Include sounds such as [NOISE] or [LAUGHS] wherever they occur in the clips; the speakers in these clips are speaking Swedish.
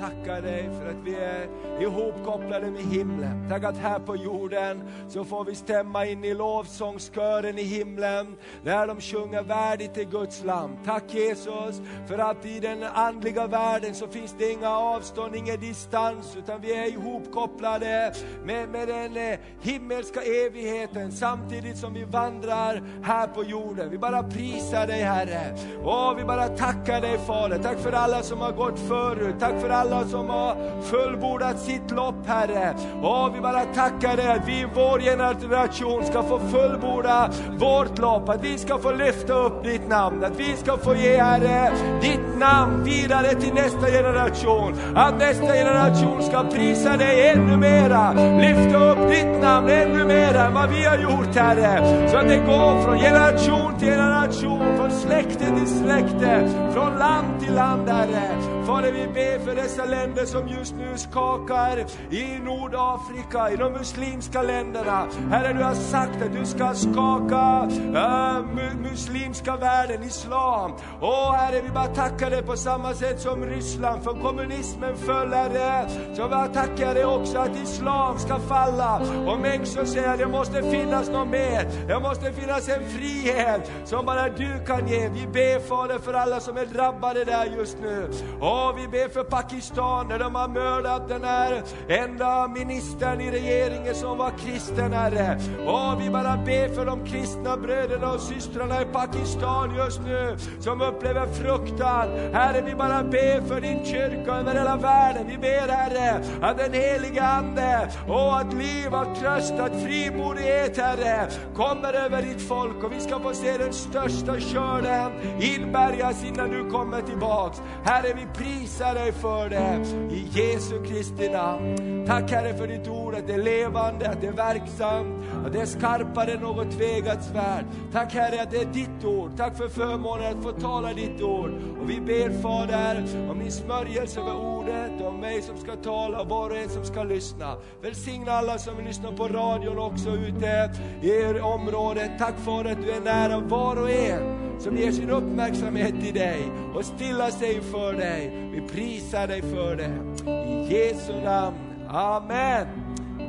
tackar dig för att vi är ihopkopplade med himlen. Tack att här på jorden så får vi stämma in i lovsångskören i himlen, när de sjunger värdigt till Guds lam. Tack Jesus, för att i den andliga världen så finns det inga avstånd, ingen distans, utan vi är ihopkopplade med, med den eh, himmelska evigheten, samtidigt som vi vandrar här på jorden. Vi bara prisar dig Herre. Åh, vi bara tackar dig Fader. Tack för alla som har gått förut. Tack för alla som har fullbordat sitt lopp Herre. Åh, vi bara tackar dig att vi i vår generation ska få fullborda vårt lopp. Att vi ska få lyfta upp ditt namn. Att vi ska få ge Herre ditt namn vidare till nästa generation. Att nästa generation ska prisa dig ännu mera. Lyfta upp ditt namn ännu mera än vad vi har gjort Herre. Så att det går från generation till generation, från släkte till släkte, från land till land Herre. Fader vi ber för dessa länder som just nu skakar i Nordafrika, i de muslimska länderna. Herre du har sagt att du ska skaka äh, mu muslimska världen, islam. Åh Herre vi bara tackar dig på samma sätt som Ryssland, för kommunismen föll Herre. Så vi tackar dig också att islam ska falla. Och människor säger att det måste finnas något mer. Det måste finnas en frihet som bara du kan ge. Vi ber Fader för alla som är drabbade där just nu. Åh, vi ber för Pakistan när de har mördat den här enda ministern i regeringen som var kristen Herre. Och vi bara ber för de kristna bröderna och systrarna i Pakistan just nu som upplever fruktan. Herre vi bara ber för din kyrka över hela världen. Vi ber Herre att den helige Ande och att liv, att tröst, att frimodighet Herre kommer över ditt folk och vi ska få se den största skörden inbärgas innan du kommer tillbaks. Herre vi prisar dig för det i Jesu Kristi namn. Tack Herre för ditt ord, att det är levande, att det är verksamt, att det är skarpare än något tvegat svärd. Tack Herre att det är ditt ord. Tack för förmånen att få tala ditt ord. Och vi ber Fader om din smörjelse över ordet, och om mig som ska tala och var och en som ska lyssna. Välsigna alla som lyssnar på radion också ute i området. Tack Fader att du är nära var och en som ger sin uppmärksamhet till dig och stillar sig för dig. Vi prisar dig för det. I Jesu namn. Amen.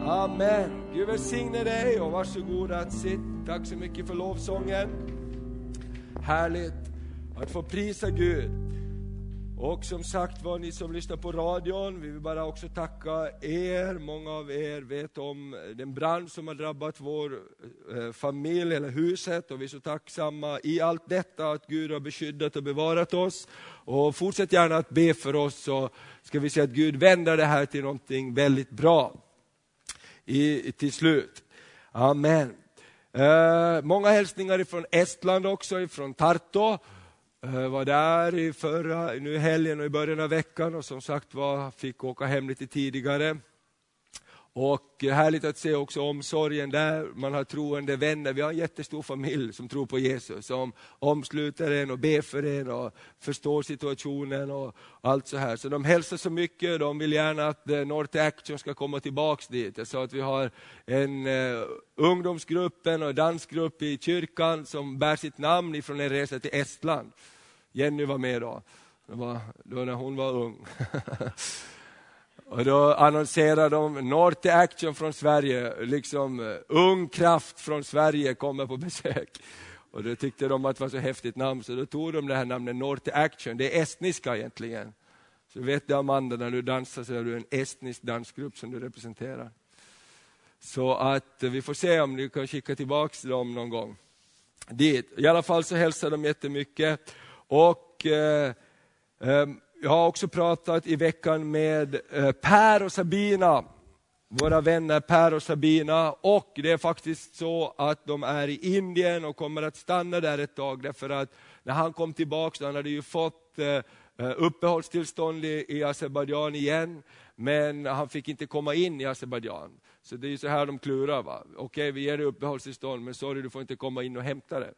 Amen. Gud välsigne dig och varsågod att sitta. Tack så mycket för lovsången. Härligt att få prisa Gud. Och som sagt var, ni som lyssnar på radion, vi vill bara också tacka er. Många av er vet om den brand som har drabbat vår eh, familj eller huset och vi är så tacksamma i allt detta att Gud har beskyddat och bevarat oss. Och fortsätt gärna att be för oss så ska vi se att Gud vänder det här till någonting väldigt bra i, till slut. Amen. Eh, många hälsningar från Estland också, från Tartu. Eh, var där i förra, nu i helgen och i början av veckan och som sagt var fick åka hem lite tidigare. Och härligt att se också omsorgen där, man har troende vänner. Vi har en jättestor familj som tror på Jesus, som omsluter en och ber för en och förstår situationen och allt så här. Så de hälsar så mycket, de vill gärna att eh, North Action ska komma tillbaks dit. Jag sa att vi har en eh, uh, ungdomsgrupp och dansgrupp i kyrkan som bär sitt namn ifrån en resa till Estland. Jenny var med då, det var, då när hon var ung. [LAUGHS] Och då annonserade de North Action från Sverige, liksom eh, ung kraft från Sverige kommer på besök. Och då tyckte de att det var så häftigt namn, så då tog de det här namnet North Action, det är estniska egentligen. Så vet du Amanda, när du dansar så är du en estnisk dansgrupp som du representerar. Så att eh, vi får se om du kan skicka tillbaka dem någon gång dit. I alla fall så hälsar de jättemycket. Och eh, eh, jag har också pratat i veckan med eh, Per och Sabina, våra vänner Per och Sabina. Och det är faktiskt så att de är i Indien och kommer att stanna där ett tag. Därför att när han kom tillbaka, han hade ju fått eh, eh, uppehållstillstånd i Azerbajdzjan igen, men han fick inte komma in i Azerbajdzjan. Så det är så här de klurar. Va? Okej, vi ger dig uppehållstillstånd, men sorry, du får inte komma in och hämta det.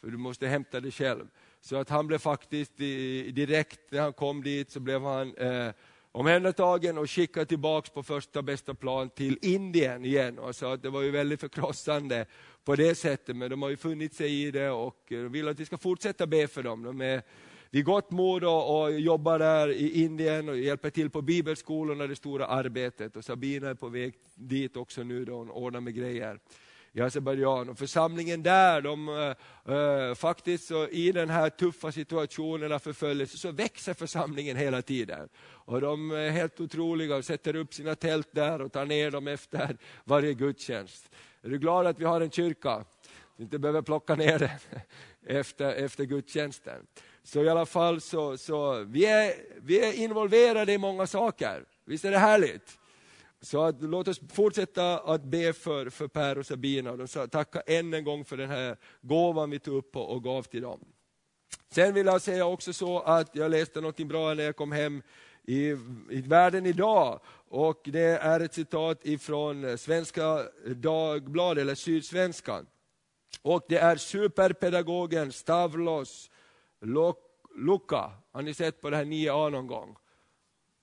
för du måste hämta det själv. Så att han blev faktiskt direkt när han kom dit så blev han eh, omhändertagen och skickad tillbaka på första bästa plan till Indien igen. Och så att det var ju väldigt förkrossande på det sättet, men de har ju funnit sig i det och eh, vill att vi ska fortsätta be för dem. De är vid gott mod och, och jobbar där i Indien och hjälper till på bibelskolorna, det stora arbetet. Och Sabina är på väg dit också nu då hon ordnar med grejer i Azerbajdzjan. Och församlingen där, de, uh, faktiskt så i den här tuffa situationen av förföljelse, så växer församlingen hela tiden. Och de är helt otroliga och sätter upp sina tält där och tar ner dem efter varje gudstjänst. Är du glad att vi har en kyrka? Du inte behöver plocka ner den [LAUGHS] efter, efter gudstjänsten. Så i alla fall så, så vi, är, vi är involverade i många saker. Visst är det härligt? Så att, låt oss fortsätta att be för, för Per och Sabina. Och de tacka än en gång för den här gåvan vi tog upp och, och gav till dem. Sen vill jag säga också så att jag läste något bra när jag kom hem i, i Världen idag. Och det är ett citat ifrån Svenska Dagbladet, eller Sydsvenskan. Och det är superpedagogen Stavlos Luka. Har ni sett på det här 9A någon gång?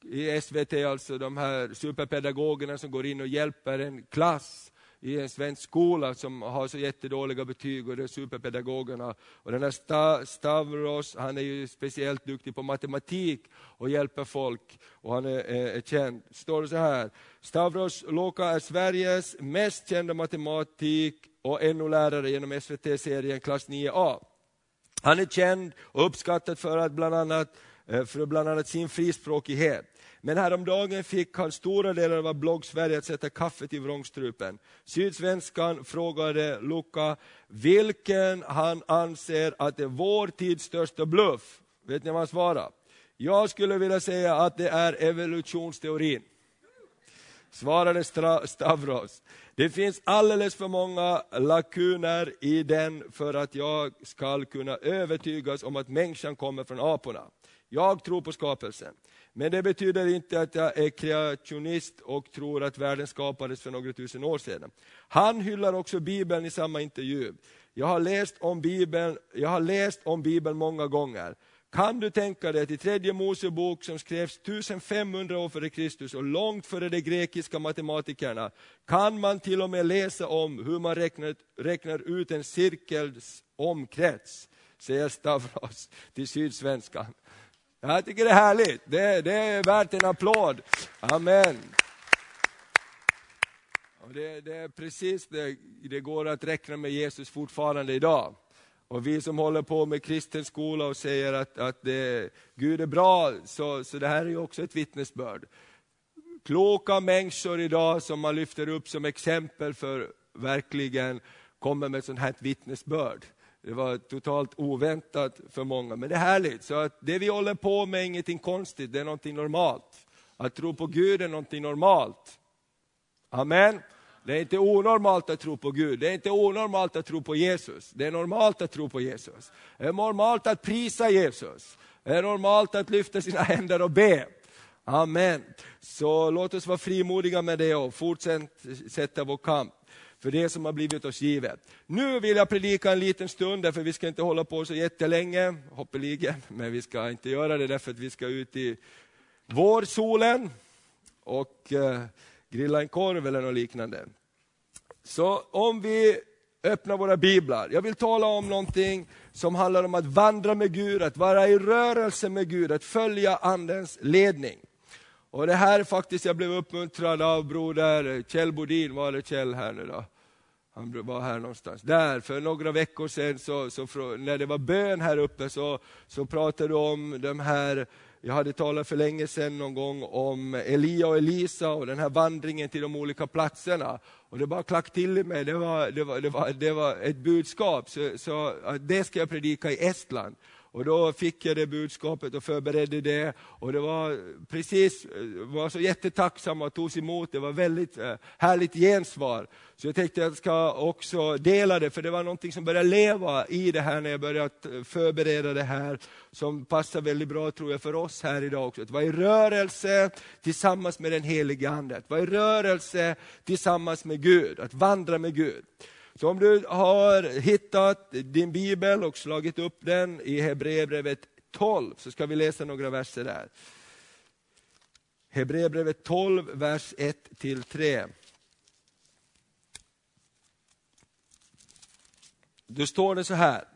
I SVT, alltså de här superpedagogerna som går in och hjälper en klass i en svensk skola som har så jättedåliga betyg och det är superpedagogerna. Och den här Stavros, han är ju speciellt duktig på matematik och hjälper folk och han är, är, är känd. Står det så här, Stavros Loka är Sveriges mest kända matematik och NO-lärare genom SVT-serien Klass 9A. Han är känd och uppskattad för att bland annat eh, för bland annat sin frispråkighet. Men häromdagen fick han stora delar av blogg-Sverige att sätta kaffet i vrångstrupen. Sydsvenskan frågade Luca vilken han anser att är vår tids största bluff. Vet ni vad han svarade? Jag skulle vilja säga att det är evolutionsteorin. Svarade Stavros. Det finns alldeles för många lakuner i den för att jag ska kunna övertygas om att människan kommer från aporna. Jag tror på skapelsen. Men det betyder inte att jag är kreationist och tror att världen skapades för några tusen år sedan. Han hyllar också Bibeln i samma intervju. Jag har läst om Bibeln, jag har läst om Bibeln många gånger. Kan du tänka dig att i tredje Mosebok som skrevs 1500 år före Kristus och långt före de grekiska matematikerna, kan man till och med läsa om hur man räknar, räknar ut en cirkels omkrets, säger Stavros till Sydsvenskan. Jag tycker det är härligt. Det, det är värt en applåd. Amen. Och det, det är precis det, det går att räkna med Jesus fortfarande idag. Och vi som håller på med kristen skola och säger att, att det, Gud är bra, så, så det här är ju också ett vittnesbörd. Kloka människor idag som man lyfter upp som exempel för verkligen kommer med sånt här vittnesbörd. Det var totalt oväntat för många, men det är härligt. Så att det vi håller på med är ingenting konstigt, det är någonting normalt. Att tro på Gud är någonting normalt. Amen. Det är inte onormalt att tro på Gud, det är inte onormalt att tro på Jesus. Det är normalt att tro på Jesus. Det är normalt att prisa Jesus. Det är normalt att lyfta sina [LAUGHS] händer och be. Amen. Så låt oss vara frimodiga med det och fortsätta vår kamp för det som har blivit oss givet. Nu vill jag predika en liten stund, därför vi ska inte hålla på så jättelänge, hoppeligen, [LAUGHS] men vi ska inte göra det därför att vi ska ut i vårsolen och eh, grilla en korv eller något liknande. Så om vi öppnar våra biblar. Jag vill tala om någonting som handlar om att vandra med Gud, att vara i rörelse med Gud, att följa Andens ledning. Och det här faktiskt, jag blev uppmuntrad av broder Kjell Bodin, var det Kjell här nu då? Han var här någonstans. Där, för några veckor sedan, så, så, när det var bön här uppe, så, så pratade du om de här, jag hade talat för länge sedan någon gång om Elia och Elisa och den här vandringen till de olika platserna. Och det bara klack till i mig, det var, det var, det var, det var ett budskap, så, så det ska jag predika i Estland. Och då fick jag det budskapet och förberedde det. Och det var precis, var så jättetacksam och togs emot. Det var väldigt eh, härligt gensvar. Så jag tänkte att jag ska också dela det, för det var någonting som började leva i det här när jag började eh, förbereda det här, som passar väldigt bra tror jag för oss här idag också. Att vara i rörelse tillsammans med den helige Ande, att vara i rörelse tillsammans med Gud, att vandra med Gud. Så om du har hittat din bibel och slagit upp den i Hebreerbrevet 12, så ska vi läsa några verser där. Hebreerbrevet 12, vers 1-3. Då står det så här.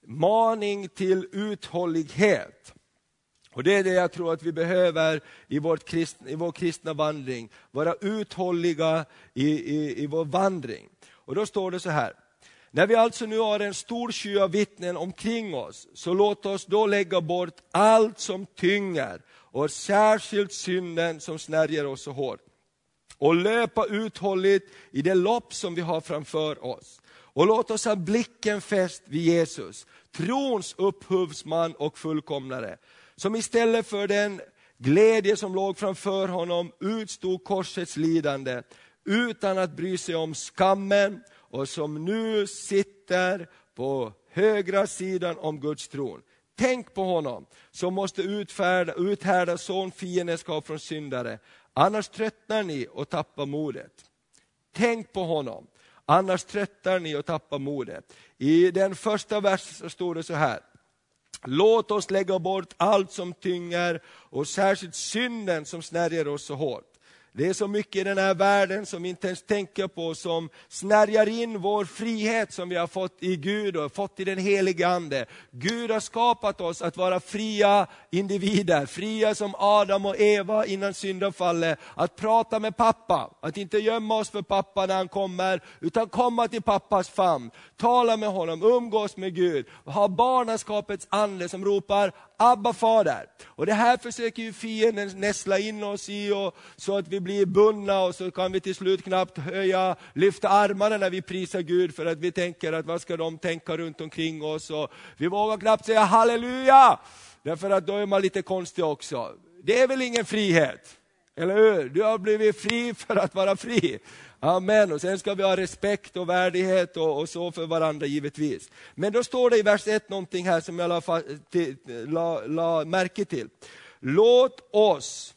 Maning till uthållighet. Och Det är det jag tror att vi behöver i, vårt kristna, i vår kristna vandring. Vara uthålliga i, i, i vår vandring. Och Då står det så här. När vi alltså nu har en stor sky av vittnen omkring oss, så låt oss då lägga bort allt som tynger och särskilt synden som snärjer oss så hårt. Och löpa uthålligt i det lopp som vi har framför oss. Och låt oss ha blicken fäst vid Jesus, trons upphovsman och fullkomnare, som istället för den glädje som låg framför honom utstod korsets lidande, utan att bry sig om skammen, och som nu sitter på högra sidan om Guds tron. Tänk på honom som måste utfärda, uthärda sån fiendskap från syndare, annars tröttnar ni och tappar modet. Tänk på honom, annars tröttnar ni och tappar modet. I den första versen står det så här, Låt oss lägga bort allt som tynger och särskilt synden som snärjer oss så hårt. Det är så mycket i den här världen som vi inte ens tänker på, som snärjar in vår frihet som vi har fått i Gud och fått i den helige Ande. Gud har skapat oss att vara fria individer, fria som Adam och Eva innan syndafallet. Att prata med pappa, att inte gömma oss för pappa när han kommer, utan komma till pappas famn. Tala med honom, umgås med Gud, ha barnaskapets ande som ropar Abba fader. Och det här försöker ju fienden näsla in oss i, och, så att vi blir bundna och så kan vi till slut knappt höja, lyfta armarna när vi prisar Gud för att vi tänker att vad ska de tänka runt omkring oss. Och vi vågar knappt säga halleluja, därför att då är man lite konstig också. Det är väl ingen frihet? Eller hur? Du har blivit fri för att vara fri. Amen. Och sen ska vi ha respekt och värdighet och, och, så för varandra givetvis. Men då står det i vers 1 någonting här som jag la, la, la märke till. Låt oss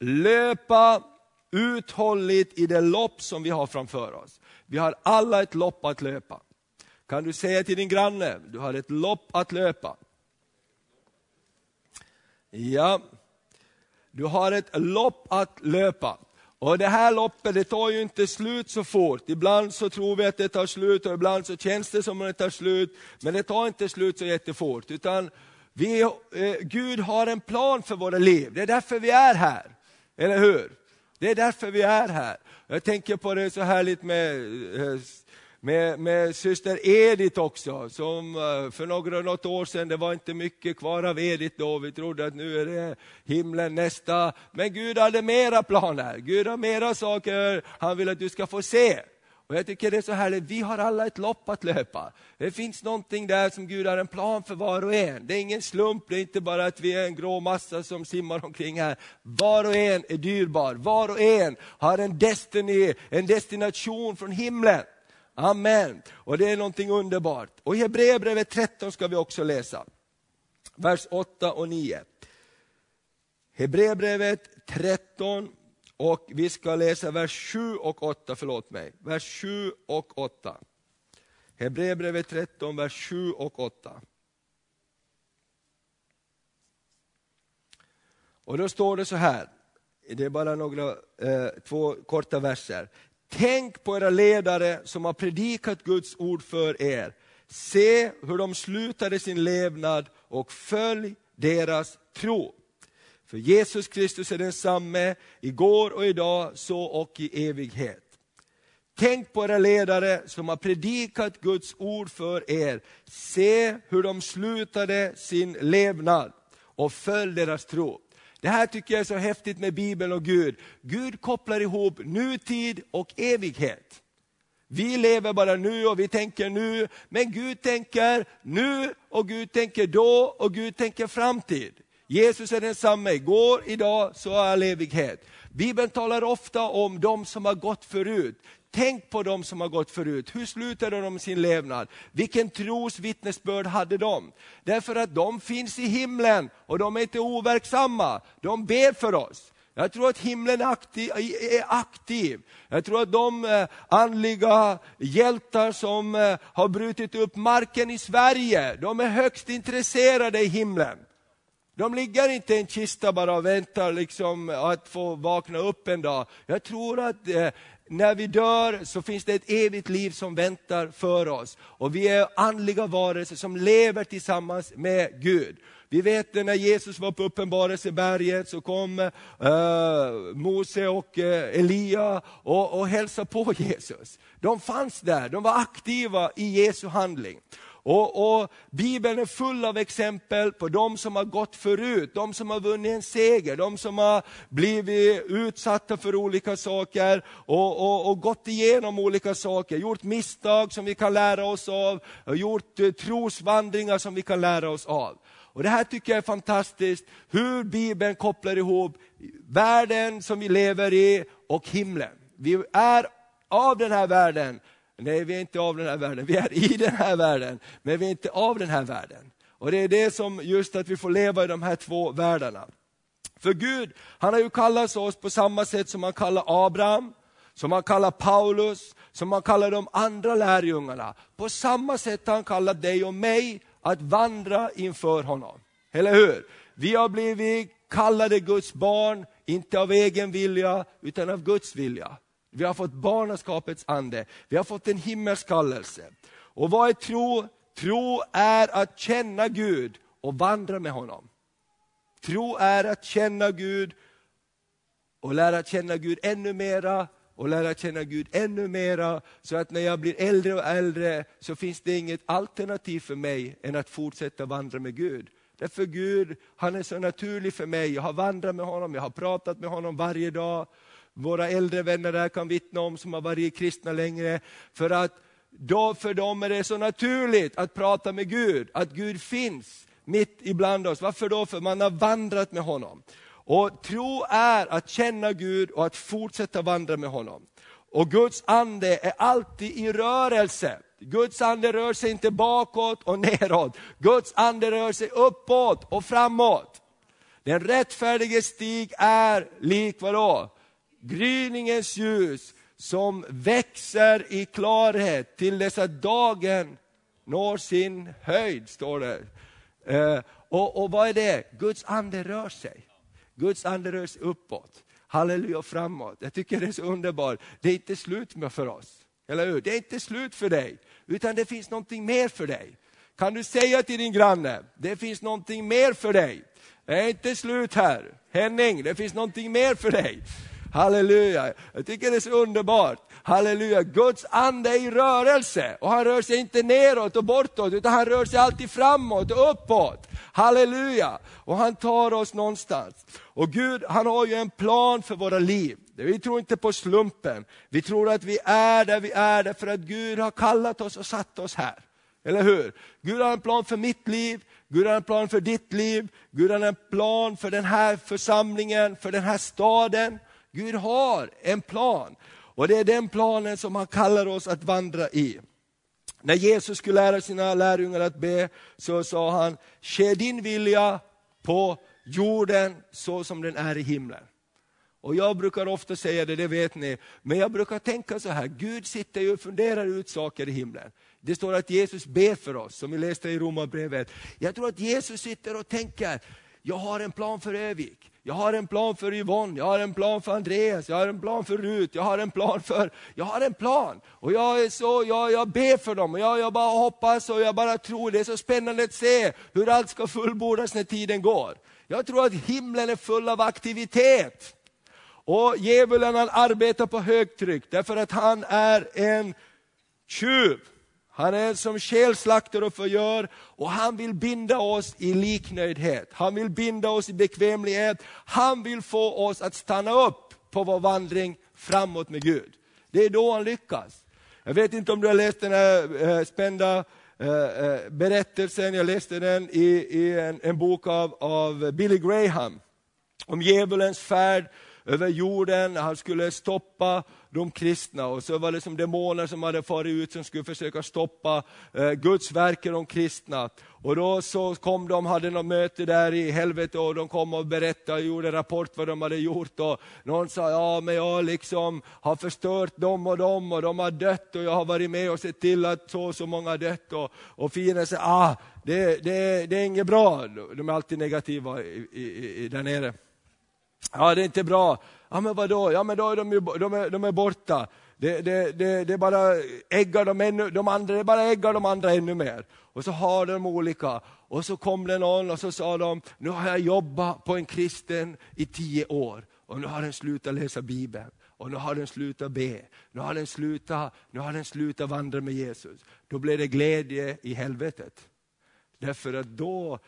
löpa uthålligt i det lopp som vi har framför oss. Vi har alla ett lopp att löpa. Kan du säga till din granne, du har ett lopp att löpa. Ja, du har ett lopp att löpa. Och det här loppet det tar ju inte slut så fort. Ibland så tror vi att det tar slut och ibland så känns det som att det tar slut. Men det tar inte slut så jättefort. Utan vi, eh, Gud har en plan för våra liv. Det är därför vi är här. Eller hur? Det är därför vi är här. Jag tänker på det så härligt med eh, med, med syster Edith också, som eh, för några, något år sedan, det var inte mycket kvar av Edith då, vi trodde att nu är det himlen nästa. Men Gud hade mera planer, Gud har mera saker han vill att du ska få se. Och Jag tycker det är så härligt, vi har alla ett lopp att löpa. Det finns någonting där som Gud har en plan för var och en. Det är ingen slump, det är inte bara att vi är en grå massa som simmar omkring här. Var och en är dyrbar, var och en har en destiny, en destination från himlen. Amen. Och det är någonting underbart. Och i Hebreerbrevet 13 ska vi också läsa. Vers 8 och 9. Hebreerbrevet 13 och vi ska läsa vers 7 och 8, förlåt mig. Vers 7 och 8. Hebreerbrevet 13, vers 7 och 8. Och då står det så här, det är bara några, eh, två korta verser. Tänk på era ledare som har predikat Guds ord för er. Se hur de slutade sin levnad och följ deras tro. För Jesus Kristus är densamme igår och idag, så och i evighet. Tänk på era ledare som har predikat Guds ord för er. Se hur de slutade sin levnad och följ deras tro. Det här tycker jag är så häftigt med Bibeln och Gud. Gud kopplar ihop nutid och evighet. Vi lever bara nu och vi tänker nu, men Gud tänker nu och Gud tänker då och Gud tänker framtid. Jesus är densamme igår, idag, så all evighet. Bibeln talar ofta om de som har gått förut. Tänk på de som har gått förut. Hur slutade de sin levnad? Vilken tros vittnesbörd hade de? Därför att de finns i himlen och de är inte overksamma. De ber för oss. Jag tror att himlen är aktiv. Är aktiv. Jag tror att de eh, andliga hjältar som eh, har brutit upp marken i Sverige, de är högst intresserade i himlen. De ligger inte i en kista bara och väntar liksom att få vakna upp en dag. Jag tror att eh, när vi dör så finns det ett evigt liv som väntar för oss. Och vi är andliga varelser som lever tillsammans med Gud. Vi vet när Jesus var på uppenbarelseberget så kom eh, Mose och eh, Elia och, och hälsade på Jesus. De fanns där, de var aktiva i Jesu handling. Och, och, Bibeln är full av exempel på de som har gått förut, de som har vunnit en seger, de som har blivit utsatta för olika saker och, och, och gått igenom olika saker, gjort misstag som vi kan lära oss av, gjort eh, trosvandringar som vi kan lära oss av. Och Det här tycker jag är fantastiskt, hur Bibeln kopplar ihop världen som vi lever i och himlen. Vi är av den här världen, nej vi är inte av den här världen, vi är i den här världen, men vi är inte av den här världen. Och det är det som just att vi får leva i de här två världarna. För Gud, han har ju kallat oss på samma sätt som han kallar Abraham, som han kallar Paulus, som han kallar de andra lärjungarna. På samma sätt har han kallat dig och mig att vandra inför honom. Eller hur? Vi har blivit kallade Guds barn, inte av egen vilja, utan av Guds vilja. Vi har fått barnaskapets ande, vi har fått en himmelskallelse. Och vad är tro? Tro är att känna Gud och vandra med honom. Tro är att känna Gud och lära känna Gud ännu mera och lära känna Gud ännu mera, så att när jag blir äldre och äldre så finns det inget alternativ för mig än att fortsätta vandra med Gud. Därför Gud, han är så naturlig för mig. Jag har vandrat med honom, jag har pratat med honom varje dag. Våra äldre vänner där kan vittna om, som har varit kristna längre. För att då för dem är det så naturligt att prata med Gud, att Gud finns mitt ibland oss. Varför då? För man har vandrat med honom. Och tro är att känna Gud och att fortsätta vandra med honom. Och Guds ande är alltid i rörelse. Guds ande rör sig inte bakåt och neråt. Guds ande rör sig uppåt och framåt. Den rättfärdige stig är lik vadå? Gryningens ljus som växer i klarhet till dess att dagen når sin höjd, står det. Eh, och, och vad är det? Guds ande rör sig. Guds ande rör sig uppåt. Halleluja, framåt. Jag tycker det är så underbart. Det är inte slut med för oss. Eller hur? Det är inte slut för dig, utan det finns någonting mer för dig. Kan du säga till din granne, det finns någonting mer för dig. Det är inte slut här. Henning, det finns någonting mer för dig. Halleluja, jag tycker det är så underbart. Halleluja, Guds ande är i rörelse och han rör sig inte neråt och bortåt utan han rör sig alltid framåt och uppåt. Halleluja, och han tar oss någonstans. Och Gud han har ju en plan för våra liv. Vi tror inte på slumpen, vi tror att vi är där vi är därför att Gud har kallat oss och satt oss här. Eller hur? Gud har en plan för mitt liv, Gud har en plan för ditt liv, Gud har en plan för den här församlingen, för den här staden. Gud har en plan. Och det är den planen som han kallar oss att vandra i. När Jesus skulle lära sina lärjungar att be, så sa han, ske din vilja på jorden så som den är i himlen. Och jag brukar ofta säga det, det vet ni, men jag brukar tänka så här, Gud sitter ju och funderar ut saker i himlen. Det står att Jesus ber för oss, som vi läste i Romarbrevet. Jag tror att Jesus sitter och tänker, jag har en plan för Övik. Jag har en plan för Yvonne, jag har en plan för Andreas, jag har en plan för Rut, jag har en plan för... Jag har en plan. Och jag, är så, jag, jag ber för dem och jag, jag bara hoppas och jag bara tror. Det är så spännande att se hur allt ska fullbordas när tiden går. Jag tror att himlen är full av aktivitet. Och djävulen han arbetar på högtryck därför att han är en tjuv. Han är som själslaktare och förgör och han vill binda oss i liknöjdhet. Han vill binda oss i bekvämlighet. Han vill få oss att stanna upp på vår vandring framåt med Gud. Det är då han lyckas. Jag vet inte om du har läst den här eh, spända eh, eh, berättelsen, jag läste den i, i en, en, bok av, av Billy Graham. Om djävulens färd över jorden, han skulle stoppa de kristna och så var det som demoner som hade farit ut som skulle försöka stoppa eh, Guds verk i de kristna. Och då så kom de, hade något möte där i helvetet och de kom och berättade, och gjorde rapport vad de hade gjort. Och någon sa, ja men jag liksom har förstört dem och dem och de har dött och jag har varit med och sett till att så och så många har dött. Och, och fienden sa, ah, det, det, det är inget bra. De är alltid negativa i, i, i, där nere. Ja, det är inte bra. Ja, men vadå? Ja, men då är de, ju, de, är, de är borta. Det, det, det, det bara äggar de, ännu, de andra, det bara äggar de andra ännu mer. Och så har de olika. Och så kom det någon och så sa de, nu har jag jobbat på en kristen i tio år och nu har den slutat läsa Bibeln. Och nu har den slutat be, nu har den slutat, nu har den slutat vandra med Jesus. Då blev det glädje i helvetet. Därför att då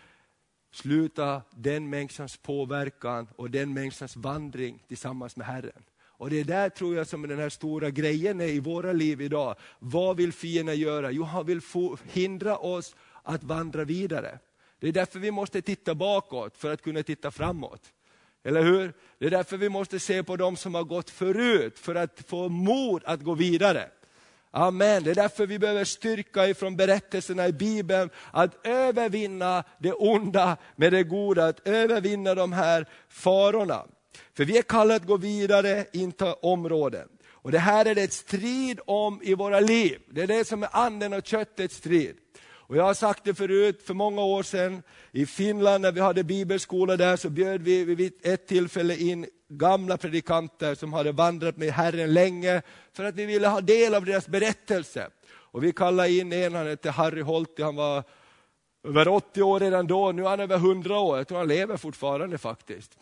Sluta den människans påverkan och den människans vandring tillsammans med Herren. Och det är där tror jag som den här stora grejen är i våra liv idag. Vad vill fienden göra? Jo, han vill hindra oss att vandra vidare. Det är därför vi måste titta bakåt för att kunna titta framåt. Eller hur? Det är därför vi måste se på de som har gått förut, för att få mod att gå vidare. Amen. Det är därför vi behöver styrka ifrån berättelserna i Bibeln, att övervinna det onda med det goda, att övervinna de här farorna. För vi är kallade att gå vidare, inta områden. Och det här är det ett strid om i våra liv. Det är det som är anden och köttets strid. Och jag har sagt det förut, för många år sedan, i Finland när vi hade bibelskola där, så bjöd vi vid ett tillfälle in gamla predikanter som hade vandrat med Herren länge, för att vi ville ha del av deras berättelse. Och vi kallade in en, han hette Harry Holti, han var över 80 år redan då, nu är han över 100 år, jag tror han lever fortfarande faktiskt.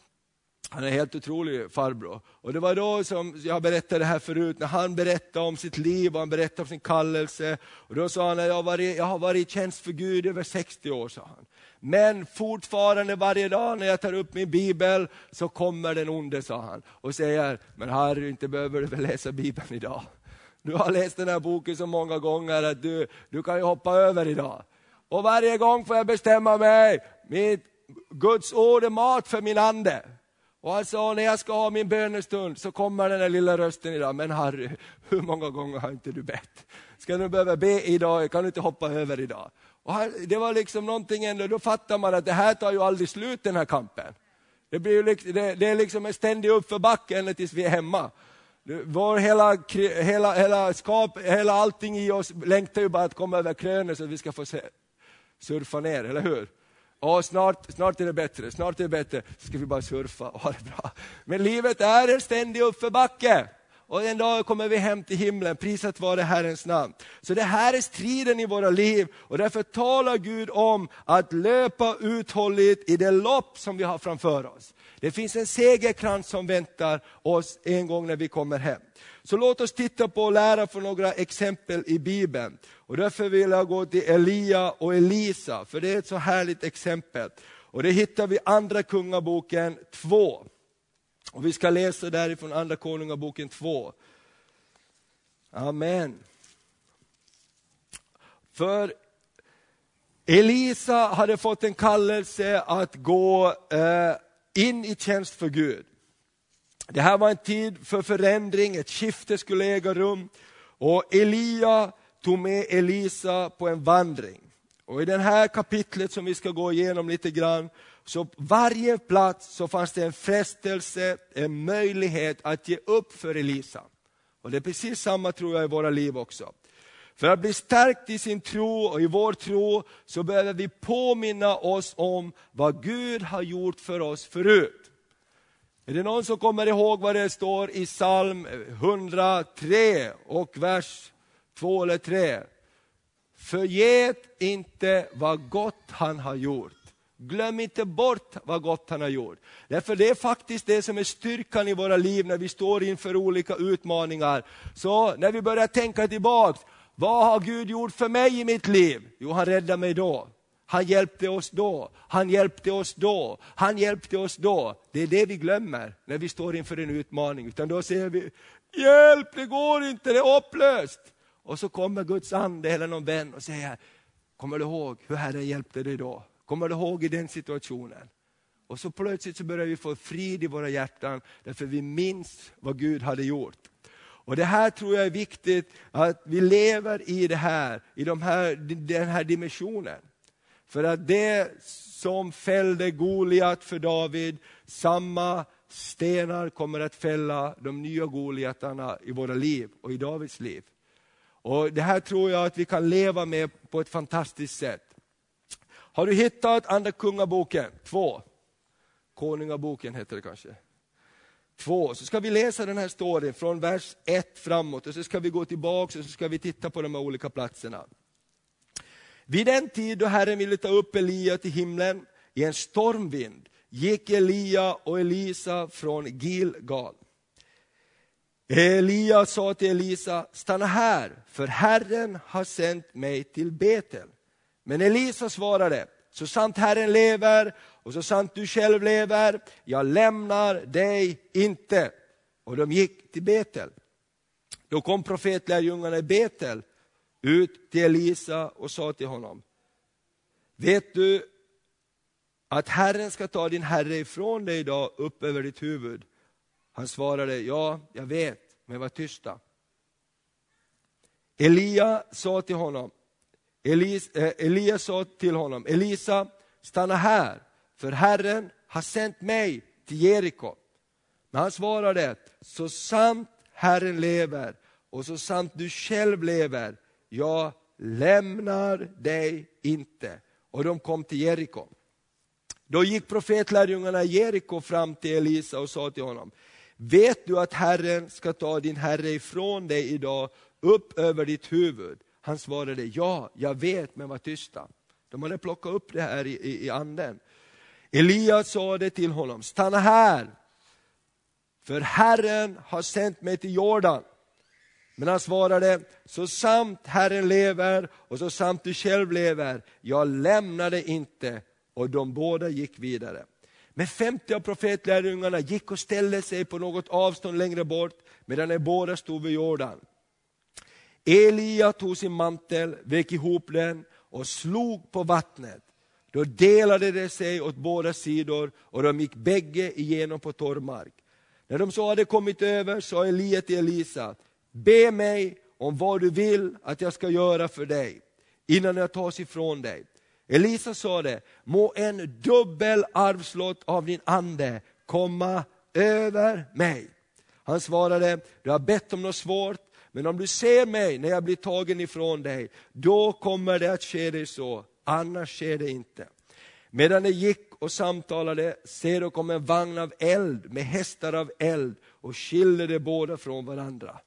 Han är en helt otrolig farbror. Och det var då som jag berättade det här förut, när han berättade om sitt liv och han berättade om sin kallelse. Och då sa han jag har varit, jag har varit i tjänst för Gud i över 60 år. Sa han. Men fortfarande varje dag när jag tar upp min bibel så kommer den onde, sa han. Och säger, men Harry, inte behöver du väl läsa bibeln idag. Du har läst den här boken så många gånger att du, du kan ju hoppa över idag. Och varje gång får jag bestämma mig, mitt Guds ord är mat för min ande. Och han sa, när jag ska ha min bönestund så kommer den där lilla rösten idag. Men Harry, hur många gånger har inte du bett? Ska du behöva be idag? Kan du inte hoppa över idag? Och det var liksom någonting ändå, då fattar man att det här tar ju aldrig slut den här kampen. Det, blir liksom, det, det är liksom en ständig uppförbacke ända tills vi är hemma. Vår hela, hela, hela, skap, hela allting i oss längtar ju bara att komma över krönet så att vi ska få se, surfa ner, eller hur? Ja, snart, snart är det bättre, snart är det bättre, så ska vi bara surfa och ha det bra. Men livet är en ständig uppförbacke. Och en dag kommer vi hem till himlen, prisat vare Herrens namn. Så det här är striden i våra liv och därför talar Gud om att löpa uthålligt i det lopp som vi har framför oss. Det finns en segerkrans som väntar oss en gång när vi kommer hem. Så låt oss titta på och lära från några exempel i Bibeln. Och därför vill jag gå till Elia och Elisa, för det är ett så härligt exempel. Och det hittar vi i Andra Kungaboken 2. Och vi ska läsa därifrån Andra Konungaboken 2. Amen. För Elisa hade fått en kallelse att gå eh, in i tjänst för Gud. Det här var en tid för förändring, ett skifte skulle äga rum. Och Elia tog med Elisa på en vandring. Och i det här kapitlet som vi ska gå igenom lite grann, så på varje plats så fanns det en frestelse, en möjlighet att ge upp för Elisa. Och det är precis samma tror jag i våra liv också. För att bli stärkt i sin tro och i vår tro så behöver vi påminna oss om vad Gud har gjort för oss förut. Är det någon som kommer ihåg vad det står i psalm 103 och vers 2 eller 3? Förget inte vad gott han har gjort. Glöm inte bort vad gott han har gjort. Därför det är faktiskt det som är styrkan i våra liv när vi står inför olika utmaningar. Så när vi börjar tänka tillbaks, vad har Gud gjort för mig i mitt liv? Jo, han räddade mig då. Han hjälpte oss då, han hjälpte oss då, han hjälpte oss då. Det är det vi glömmer när vi står inför en utmaning. Utan då säger vi, hjälp, det går inte, det är hopplöst. Och så kommer Guds ande eller någon vän och säger, kommer du ihåg hur Herren hjälpte dig då? Kommer du ihåg i den situationen? Och så plötsligt så börjar vi få frid i våra hjärtan, därför vi minns vad Gud hade gjort. Och det här tror jag är viktigt, att vi lever i det här, i de här, den här dimensionen. För att det som fällde Goliat för David, samma stenar kommer att fälla de nya Goliatarna i våra liv och i Davids liv. Och Det här tror jag att vi kan leva med på ett fantastiskt sätt. Har du hittat Andra Kungaboken 2? Konungaboken heter det kanske. 2, så ska vi läsa den här storyn från vers 1 framåt och så ska vi gå tillbaka och så ska vi titta på de här olika platserna. Vid den tid då Herren ville ta upp Elia till himlen i en stormvind gick Elia och Elisa från Gilgal. Elia sa till Elisa, stanna här, för Herren har sänt mig till Betel. Men Elisa svarade, så sant Herren lever och så sant du själv lever, jag lämnar dig inte. Och de gick till Betel. Då kom profetlärjungarna i Betel ut till Elisa och sa till honom, vet du att Herren ska ta din herre ifrån dig idag upp över ditt huvud? Han svarade, ja, jag vet, men var tysta. Elia sa till honom, Elis, eh, Elia sa till honom, Elisa, stanna här, för Herren har sänt mig till Jeriko. Men han svarade, så sant Herren lever och så sant du själv lever, jag lämnar dig inte. Och de kom till Jeriko. Då gick profetlärjungarna i Jeriko fram till Elisa och sa till honom, vet du att Herren ska ta din herre ifrån dig idag upp över ditt huvud? Han svarade, ja, jag vet, men var tysta. De hade plockat upp det här i, i, i anden. Elias sa det till honom, stanna här, för Herren har sänt mig till Jordan. Men han svarade, så sant Herren lever och så sant du själv lever, jag lämnar dig inte. Och de båda gick vidare. Men 50 av profetlärjungarna gick och ställde sig på något avstånd längre bort, medan de båda stod vid Jordan. Elia tog sin mantel, vek ihop den och slog på vattnet. Då delade det sig åt båda sidor och de gick bägge igenom på torr mark. När de så hade kommit över sa Elia till Elisa, be mig om vad du vill att jag ska göra för dig, innan jag tas ifrån dig. Elisa sa det, må en dubbel arvslott av din ande komma över mig. Han svarade, du har bett om något svårt, men om du ser mig när jag blir tagen ifrån dig, då kommer det att ske dig så, annars sker det inte. Medan de gick och samtalade, se då kom en vagn av eld med hästar av eld och skilde de båda från varandra.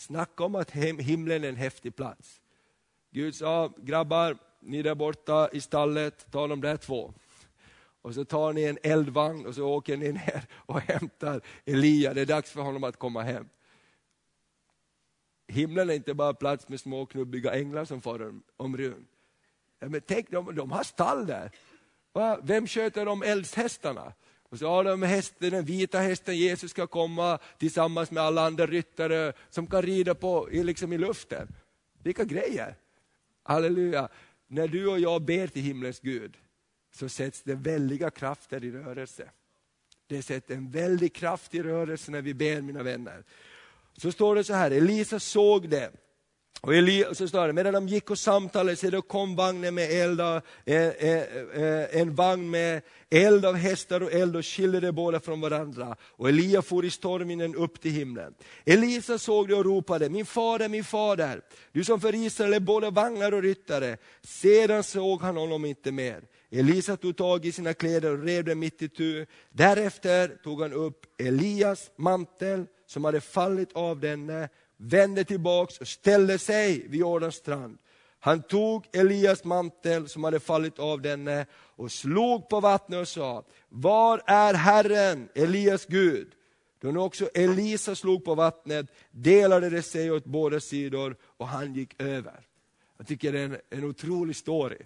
Snacka om att himlen är en häftig plats. Gud sa, grabbar, ni där borta i stallet, ta de där två. Och så tar ni en eldvagn och så åker ni ner och hämtar Elia, det är dags för honom att komma hem. Himlen är inte bara plats med små knubbiga änglar som far om rymd. Ja, men tänk, de, de har stall där. Va? Vem sköter om eldshästarna? Och så har de hästen, den vita hästen, Jesus ska komma tillsammans med alla andra ryttare som kan rida på liksom i luften. Vilka grejer! Halleluja! När du och jag ber till himlens Gud så sätts det väldiga krafter i rörelse. Det sätter en väldig kraft i rörelse när vi ber mina vänner. Så står det så här, Elisa såg det och Eli, så står det, medan de gick och samtalade så då kom vagnen med eld, en, en, eh, eh, eh, en vagn med eld av hästar och eld och skilde de båda från varandra. Och Elia for i stormvinden upp till himlen. Elisa såg det och ropade, min fader, min fader, du som för Israel är både vagnar och ryttare. Sedan såg han honom inte mer. Elisa tog tag i sina kläder och rev dem mitt i tu. Därefter tog han upp Elias mantel som hade fallit av denne vände tillbaks och ställde sig vid Jordans strand. Han tog Elias mantel som hade fallit av denne och slog på vattnet och sa, var är Herren, Elias Gud? Då nu också Elisa slog på vattnet delade det sig åt båda sidor och han gick över. Jag tycker det är en, en otrolig story.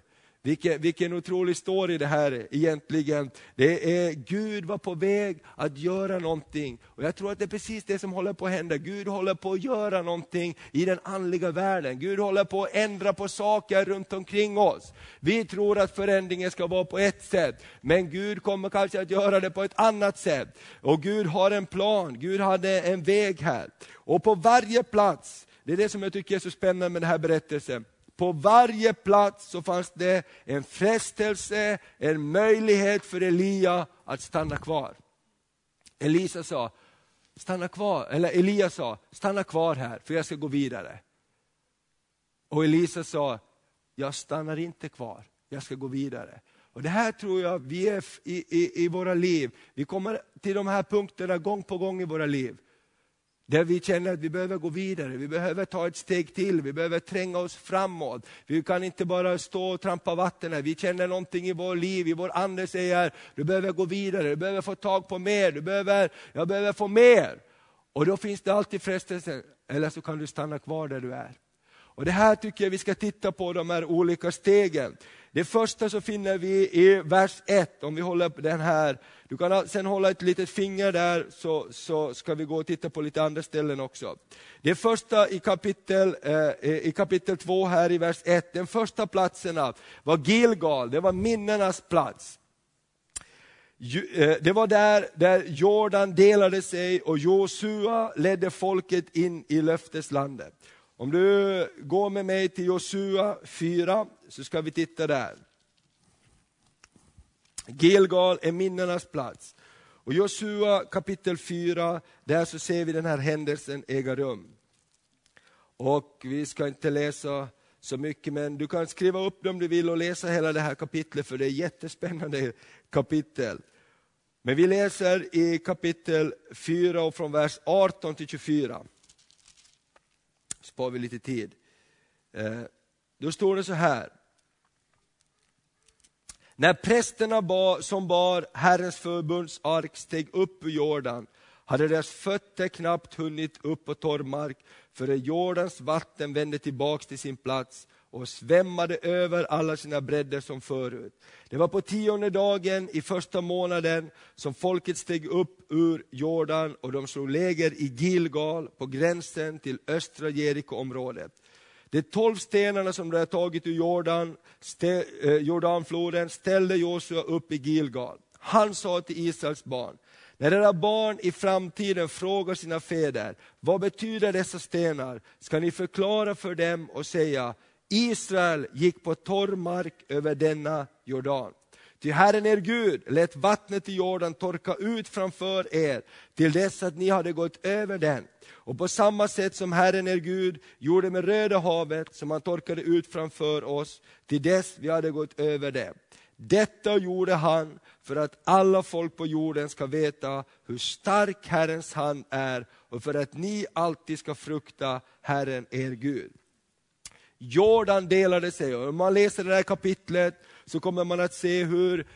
Vilken, vilken otrolig story det här egentligen. Det är, Gud var på väg att göra någonting. Och Jag tror att det är precis det som håller på att hända. Gud håller på att göra någonting i den andliga världen. Gud håller på att ändra på saker runt omkring oss. Vi tror att förändringen ska vara på ett sätt, men Gud kommer kanske att göra det på ett annat sätt. Och Gud har en plan, Gud hade en väg här. Och på varje plats, det är det som jag tycker är så spännande med den här berättelsen, på varje plats så fanns det en frestelse, en möjlighet för Elia att stanna kvar. Elisa sa, stanna kvar, eller Elia sa, stanna kvar här för jag ska gå vidare. Och Elisa sa, jag stannar inte kvar, jag ska gå vidare. Och Det här tror jag vi är i, i, i våra liv. Vi kommer till de här punkterna gång på gång i våra liv. Där vi känner att vi behöver gå vidare, vi behöver ta ett steg till, vi behöver tränga oss framåt. Vi kan inte bara stå och trampa vatten, vi känner någonting i vår liv, i vår ande säger, du behöver gå vidare, du behöver få tag på mer, du behöver, jag behöver få mer. Och då finns det alltid frestelsen, eller så kan du stanna kvar där du är. Och Det här tycker jag vi ska titta på, de här olika stegen. Det första så finner vi i vers 1, om vi håller upp den här. Du kan sen hålla ett litet finger där, så, så ska vi gå och titta på lite andra ställen också. Det första i kapitel, eh, i kapitel 2 här i vers 1, den första platsen var Gilgal, det var minnenas plats. Eh, det var där, där Jordan delade sig och Josua ledde folket in i löfteslandet. Om du går med mig till Josua 4 så ska vi titta där. Gilgal är minnenas plats. Och Josua kapitel 4, där så ser vi den här händelsen äga rum. Och vi ska inte läsa så mycket, men du kan skriva upp det om du vill och läsa hela det här kapitlet, för det är jättespännande kapitel. Men vi läser i kapitel 4 och från vers 18 till 24 spar vi lite tid. Eh, då står det så här. När prästerna som bar Herrens förbunds ark steg upp ur Jordan hade deras fötter knappt hunnit upp på torr mark förrän Jordans vatten vände tillbaks till sin plats och svämmade över alla sina bredder som förut. Det var på tionde dagen i första månaden som folket steg upp ur Jordan och de slog läger i Gilgal på gränsen till östra Jerikoområdet. De tolv stenarna som de hade tagit ur Jordan, stä, eh, Jordanfloden ställde Josua upp i Gilgal. Han sa till Israels barn, när era barn i framtiden frågar sina fäder, vad betyder dessa stenar? Ska ni förklara för dem och säga, Israel gick på torr mark över denna Jordan. Ty Herren er Gud lät vattnet i Jordan torka ut framför er till dess att ni hade gått över den. Och på samma sätt som Herren er Gud gjorde med Röda havet, som han torkade ut framför oss, till dess vi hade gått över det. Detta gjorde han för att alla folk på jorden ska veta hur stark Herrens hand är och för att ni alltid ska frukta Herren er Gud. Jordan delade sig. Och om man läser det här kapitlet så kommer man att se hur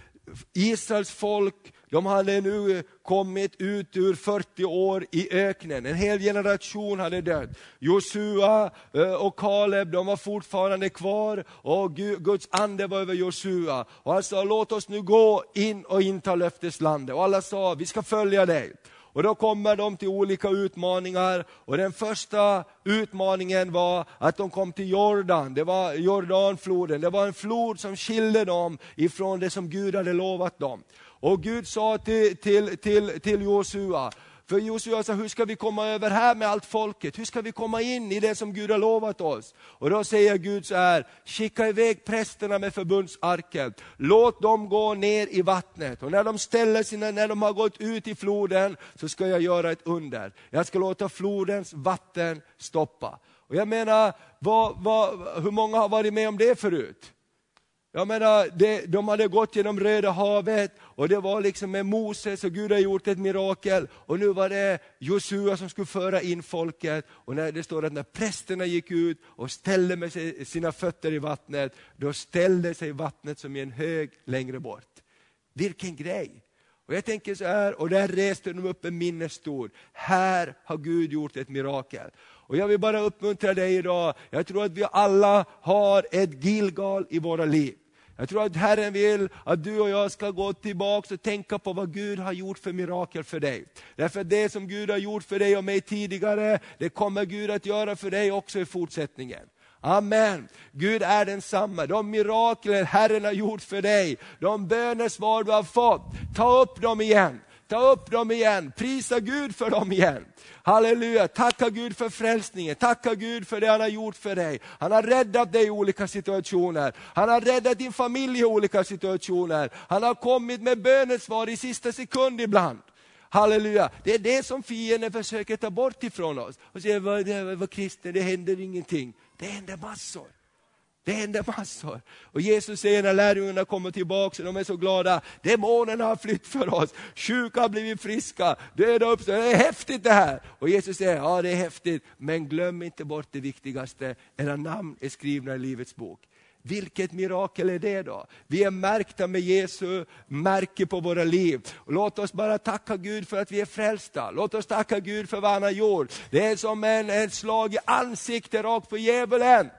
Israels folk, de hade nu kommit ut ur 40 år i öknen. En hel generation hade dött. Josua eh, och Kaleb, de var fortfarande kvar och Guds ande var över Josua. Och han sa, låt oss nu gå in och inta löfteslandet. Och alla sa, vi ska följa dig. Och då kommer de till olika utmaningar. Och den första utmaningen var att de kom till Jordan, det var Jordanfloden. Det var en flod som skilde dem ifrån det som Gud hade lovat dem. Och Gud sa till, till, till, till Josua, för Josua sa, hur ska vi komma över här med allt folket? Hur ska vi komma in i det som Gud har lovat oss? Och då säger Gud så här, skicka iväg prästerna med förbundsarken. Låt dem gå ner i vattnet. Och när de ställer sina, när de har gått ut i floden, så ska jag göra ett under. Jag ska låta flodens vatten stoppa. Och jag menar, vad, vad, hur många har varit med om det förut? Jag menar, det, de hade gått genom Röda havet och det var liksom med Moses och Gud har gjort ett mirakel. Och nu var det Josua som skulle föra in folket. Och när det står att när prästerna gick ut och ställde med sig, sina fötter i vattnet, då ställde sig vattnet som i en hög längre bort. Vilken grej! Och jag tänker så här, och där reste de upp en minnesstod. Här har Gud gjort ett mirakel. Och jag vill bara uppmuntra dig idag, jag tror att vi alla har ett Gilgal i våra liv. Jag tror att Herren vill att du och jag ska gå tillbaka och tänka på vad Gud har gjort för mirakel för dig. Därför att det som Gud har gjort för dig och mig tidigare, det kommer Gud att göra för dig också i fortsättningen. Amen. Gud är densamma. De mirakler Herren har gjort för dig, de bönesvar du har fått, ta upp dem igen. Ta upp dem igen, prisa Gud för dem igen. Halleluja, tacka Gud för frälsningen, tacka Gud för det han har gjort för dig. Han har räddat dig i olika situationer, han har räddat din familj i olika situationer. Han har kommit med bönesvar i sista sekund ibland. Halleluja, det är det som fienden försöker ta bort ifrån oss. Och säger, vad, vad kristen, det händer ingenting. Det händer massor. Det händer massor. Och Jesus säger när lärjungarna kommer tillbaka, de är så glada, demonerna har flytt för oss, sjuka har blivit friska, döda uppstår, det är häftigt det här. Och Jesus säger, ja det är häftigt, men glöm inte bort det viktigaste, era namn är skrivna i Livets bok. Vilket mirakel är det då? Vi är märkta med Jesu märke på våra liv. Och låt oss bara tacka Gud för att vi är frälsta. Låt oss tacka Gud för vad han har gjort. Det är som en, ett slag i ansiktet rakt på djävulen.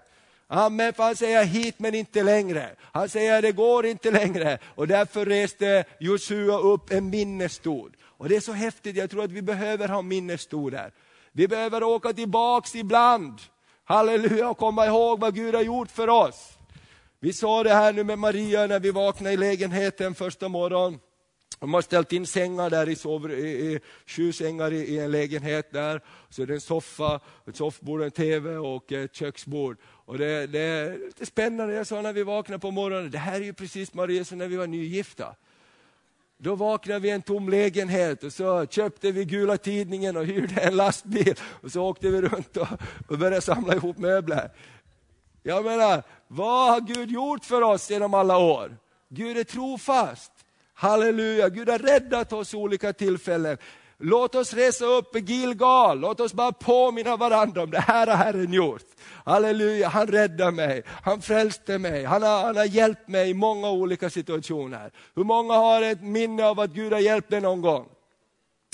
Amen, för han säger hit men inte längre. Han säger det går inte längre. Och därför reste Josua upp en minnesstod. Och det är så häftigt, jag tror att vi behöver ha minnesstoder. Vi behöver åka tillbaks ibland. Halleluja, och komma ihåg vad Gud har gjort för oss. Vi sa det här nu med Maria när vi vaknade i lägenheten första morgonen. De har ställt in sängar där i, sover, i, i sju sängar i, i, en lägenhet där. Så är det en soffa, ett soffbord, en TV och ett köksbord. Och det, det är lite spännande, jag sa när vi vaknade på morgonen, det här är ju precis Maria som när vi var nygifta. Då vaknade vi i en tom lägenhet och så köpte vi gula tidningen och hyrde en lastbil. Och så åkte vi runt och, och började samla ihop möbler. Jag menar, vad har Gud gjort för oss genom alla år? Gud är trofast. Halleluja, Gud har räddat oss i olika tillfällen. Låt oss resa upp i Gilgal, låt oss bara påminna varandra om det här har Herren gjort. Halleluja, han räddade mig, han frälste mig, han har, han har hjälpt mig i många olika situationer. Hur många har ett minne av att Gud har hjälpt dig någon gång?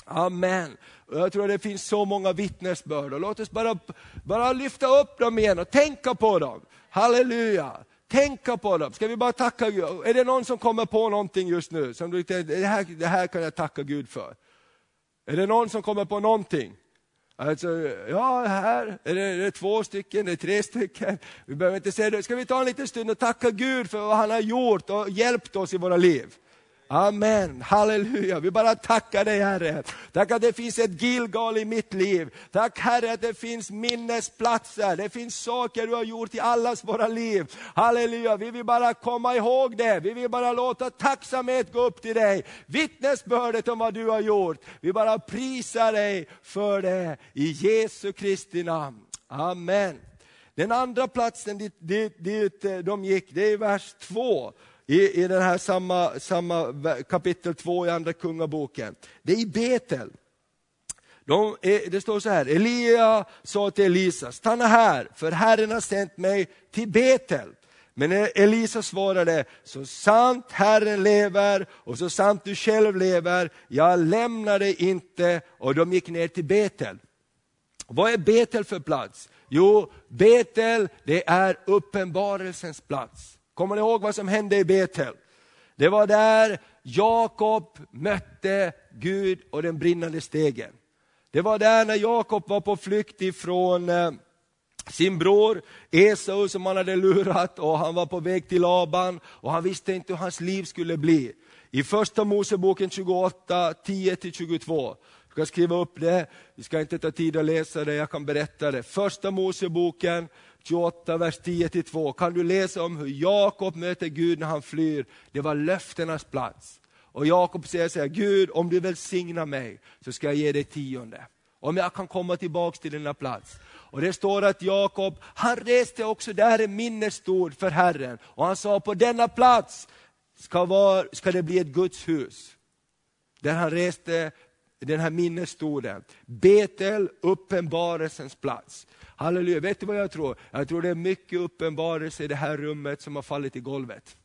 Amen. Jag tror det finns så många vittnesbörd. Och låt oss bara, bara lyfta upp dem igen och tänka på dem. Halleluja tänka på dem. Ska vi bara tacka Gud? Är det någon som kommer på någonting just nu? Som du, det, här, det här kan jag tacka Gud för. Är det någon som kommer på någonting? Alltså, ja, här är det, är det två stycken, det är tre stycken. Vi behöver inte säga det. Ska vi ta en liten stund och tacka Gud för vad han har gjort och hjälpt oss i våra liv? Amen, halleluja. Vi bara tackar dig Herre. Tack att det finns ett Gilgal i mitt liv. Tack Herre att det finns minnesplatser, det finns saker du har gjort i allas våra liv. Halleluja, vi vill bara komma ihåg det. Vi vill bara låta tacksamhet gå upp till dig. Vittnesbördet om vad du har gjort. Vi bara prisar dig för det i Jesu Kristi namn. Amen. Den andra platsen dit, dit, dit de gick, det är vers 2 i, i den här samma, samma kapitel 2 i andra kungaboken. Det är i Betel. De, det står så här, Elia sa till Elisa, stanna här, för Herren har sänt mig till Betel. Men Elisa svarade, så sant Herren lever och så sant du själv lever, jag lämnar dig inte. Och de gick ner till Betel. Vad är Betel för plats? Jo, Betel det är uppenbarelsens plats. Kommer ni ihåg vad som hände i Betel? Det var där Jakob mötte Gud och den brinnande stegen. Det var där när Jakob var på flykt ifrån eh, sin bror Esau som han hade lurat och han var på väg till Laban och han visste inte hur hans liv skulle bli. I första Moseboken 28, 10-22, du kan skriva upp det, vi ska inte ta tid att läsa det, jag kan berätta det. Första Moseboken 28, vers 10-2 kan du läsa om hur Jakob möter Gud när han flyr. Det var löftenas plats. Och Jakob säger så här, Gud om du välsignar mig så ska jag ge dig tionde. Om jag kan komma tillbaks till denna plats. Och det står att Jakob, han reste också där en minnesstod för Herren. Och han sa, på denna plats ska, var, ska det bli ett Guds hus. Där han reste den här minnesstoden. Betel, uppenbarelsens plats. Halleluja, vet du vad jag tror? Jag tror det är mycket uppenbarelse i det här rummet som har fallit i golvet.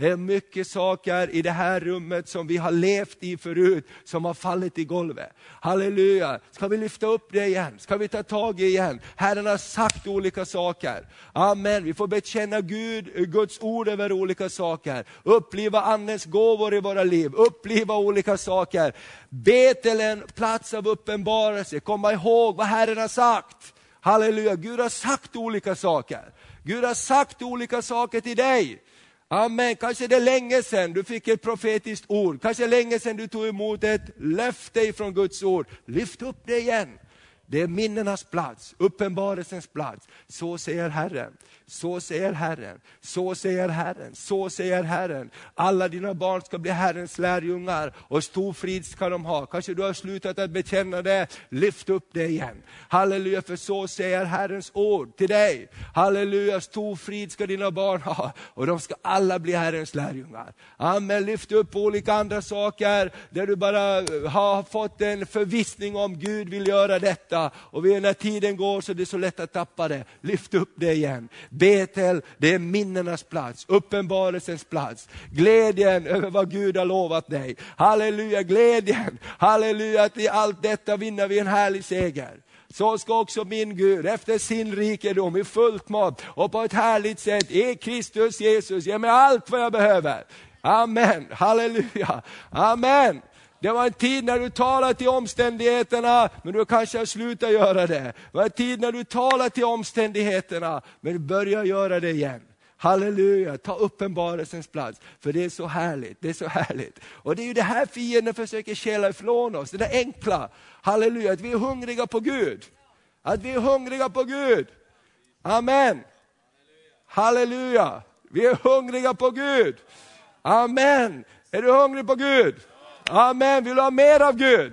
Det är mycket saker i det här rummet som vi har levt i förut, som har fallit i golvet. Halleluja, ska vi lyfta upp det igen? Ska vi ta tag i igen? Herren har sagt olika saker. Amen, vi får bekänna Gud, Guds ord över olika saker. Uppliva Andens gåvor i våra liv, uppliva olika saker. Be till en plats av uppenbarelse, komma ihåg vad Herren har sagt. Halleluja, Gud har sagt olika saker. Gud har sagt olika saker till dig. Amen. Kanske det är länge sedan du fick ett profetiskt ord. Kanske länge sedan du tog emot ett löfte från Guds ord. Lyft upp det igen. Det är minnenas plats, uppenbarelsens plats. Så säger Herren. Så säger Herren, så säger Herren, så säger Herren. Alla dina barn ska bli Herrens lärjungar och stor frid ska de ha. Kanske du har slutat att bekänna det, lyft upp det igen. Halleluja, för så säger Herrens ord till dig. Halleluja, stor frid ska dina barn ha och de ska alla bli Herrens lärjungar. Amen, lyft upp olika andra saker där du bara eh, har fått en förvissning om Gud vill göra detta. Och när tiden går så är det så lätt att tappa det. Lyft upp det igen. Betel, det är minnenas plats, uppenbarelsens plats. Glädjen över vad Gud har lovat dig. Halleluja, glädjen. Halleluja, att i allt detta vinner vi en härlig seger. Så ska också min Gud efter sin rikedom i fullt mått och på ett härligt sätt i Kristus Jesus ge mig allt vad jag behöver. Amen, halleluja, amen. Det var en tid när du talade till omständigheterna, men du kanske har slutat göra det. Det var en tid när du talade till omständigheterna, men du börjar göra det igen. Halleluja, ta uppenbarelsens plats. För det är så härligt, det är så härligt. Och det är ju det här fienden försöker källa ifrån oss, det där enkla. Halleluja, att vi är hungriga på Gud. Att vi är hungriga på Gud. Amen. Halleluja, vi är hungriga på Gud. Amen. Är du hungrig på Gud? Amen, vill du ha mer av Gud?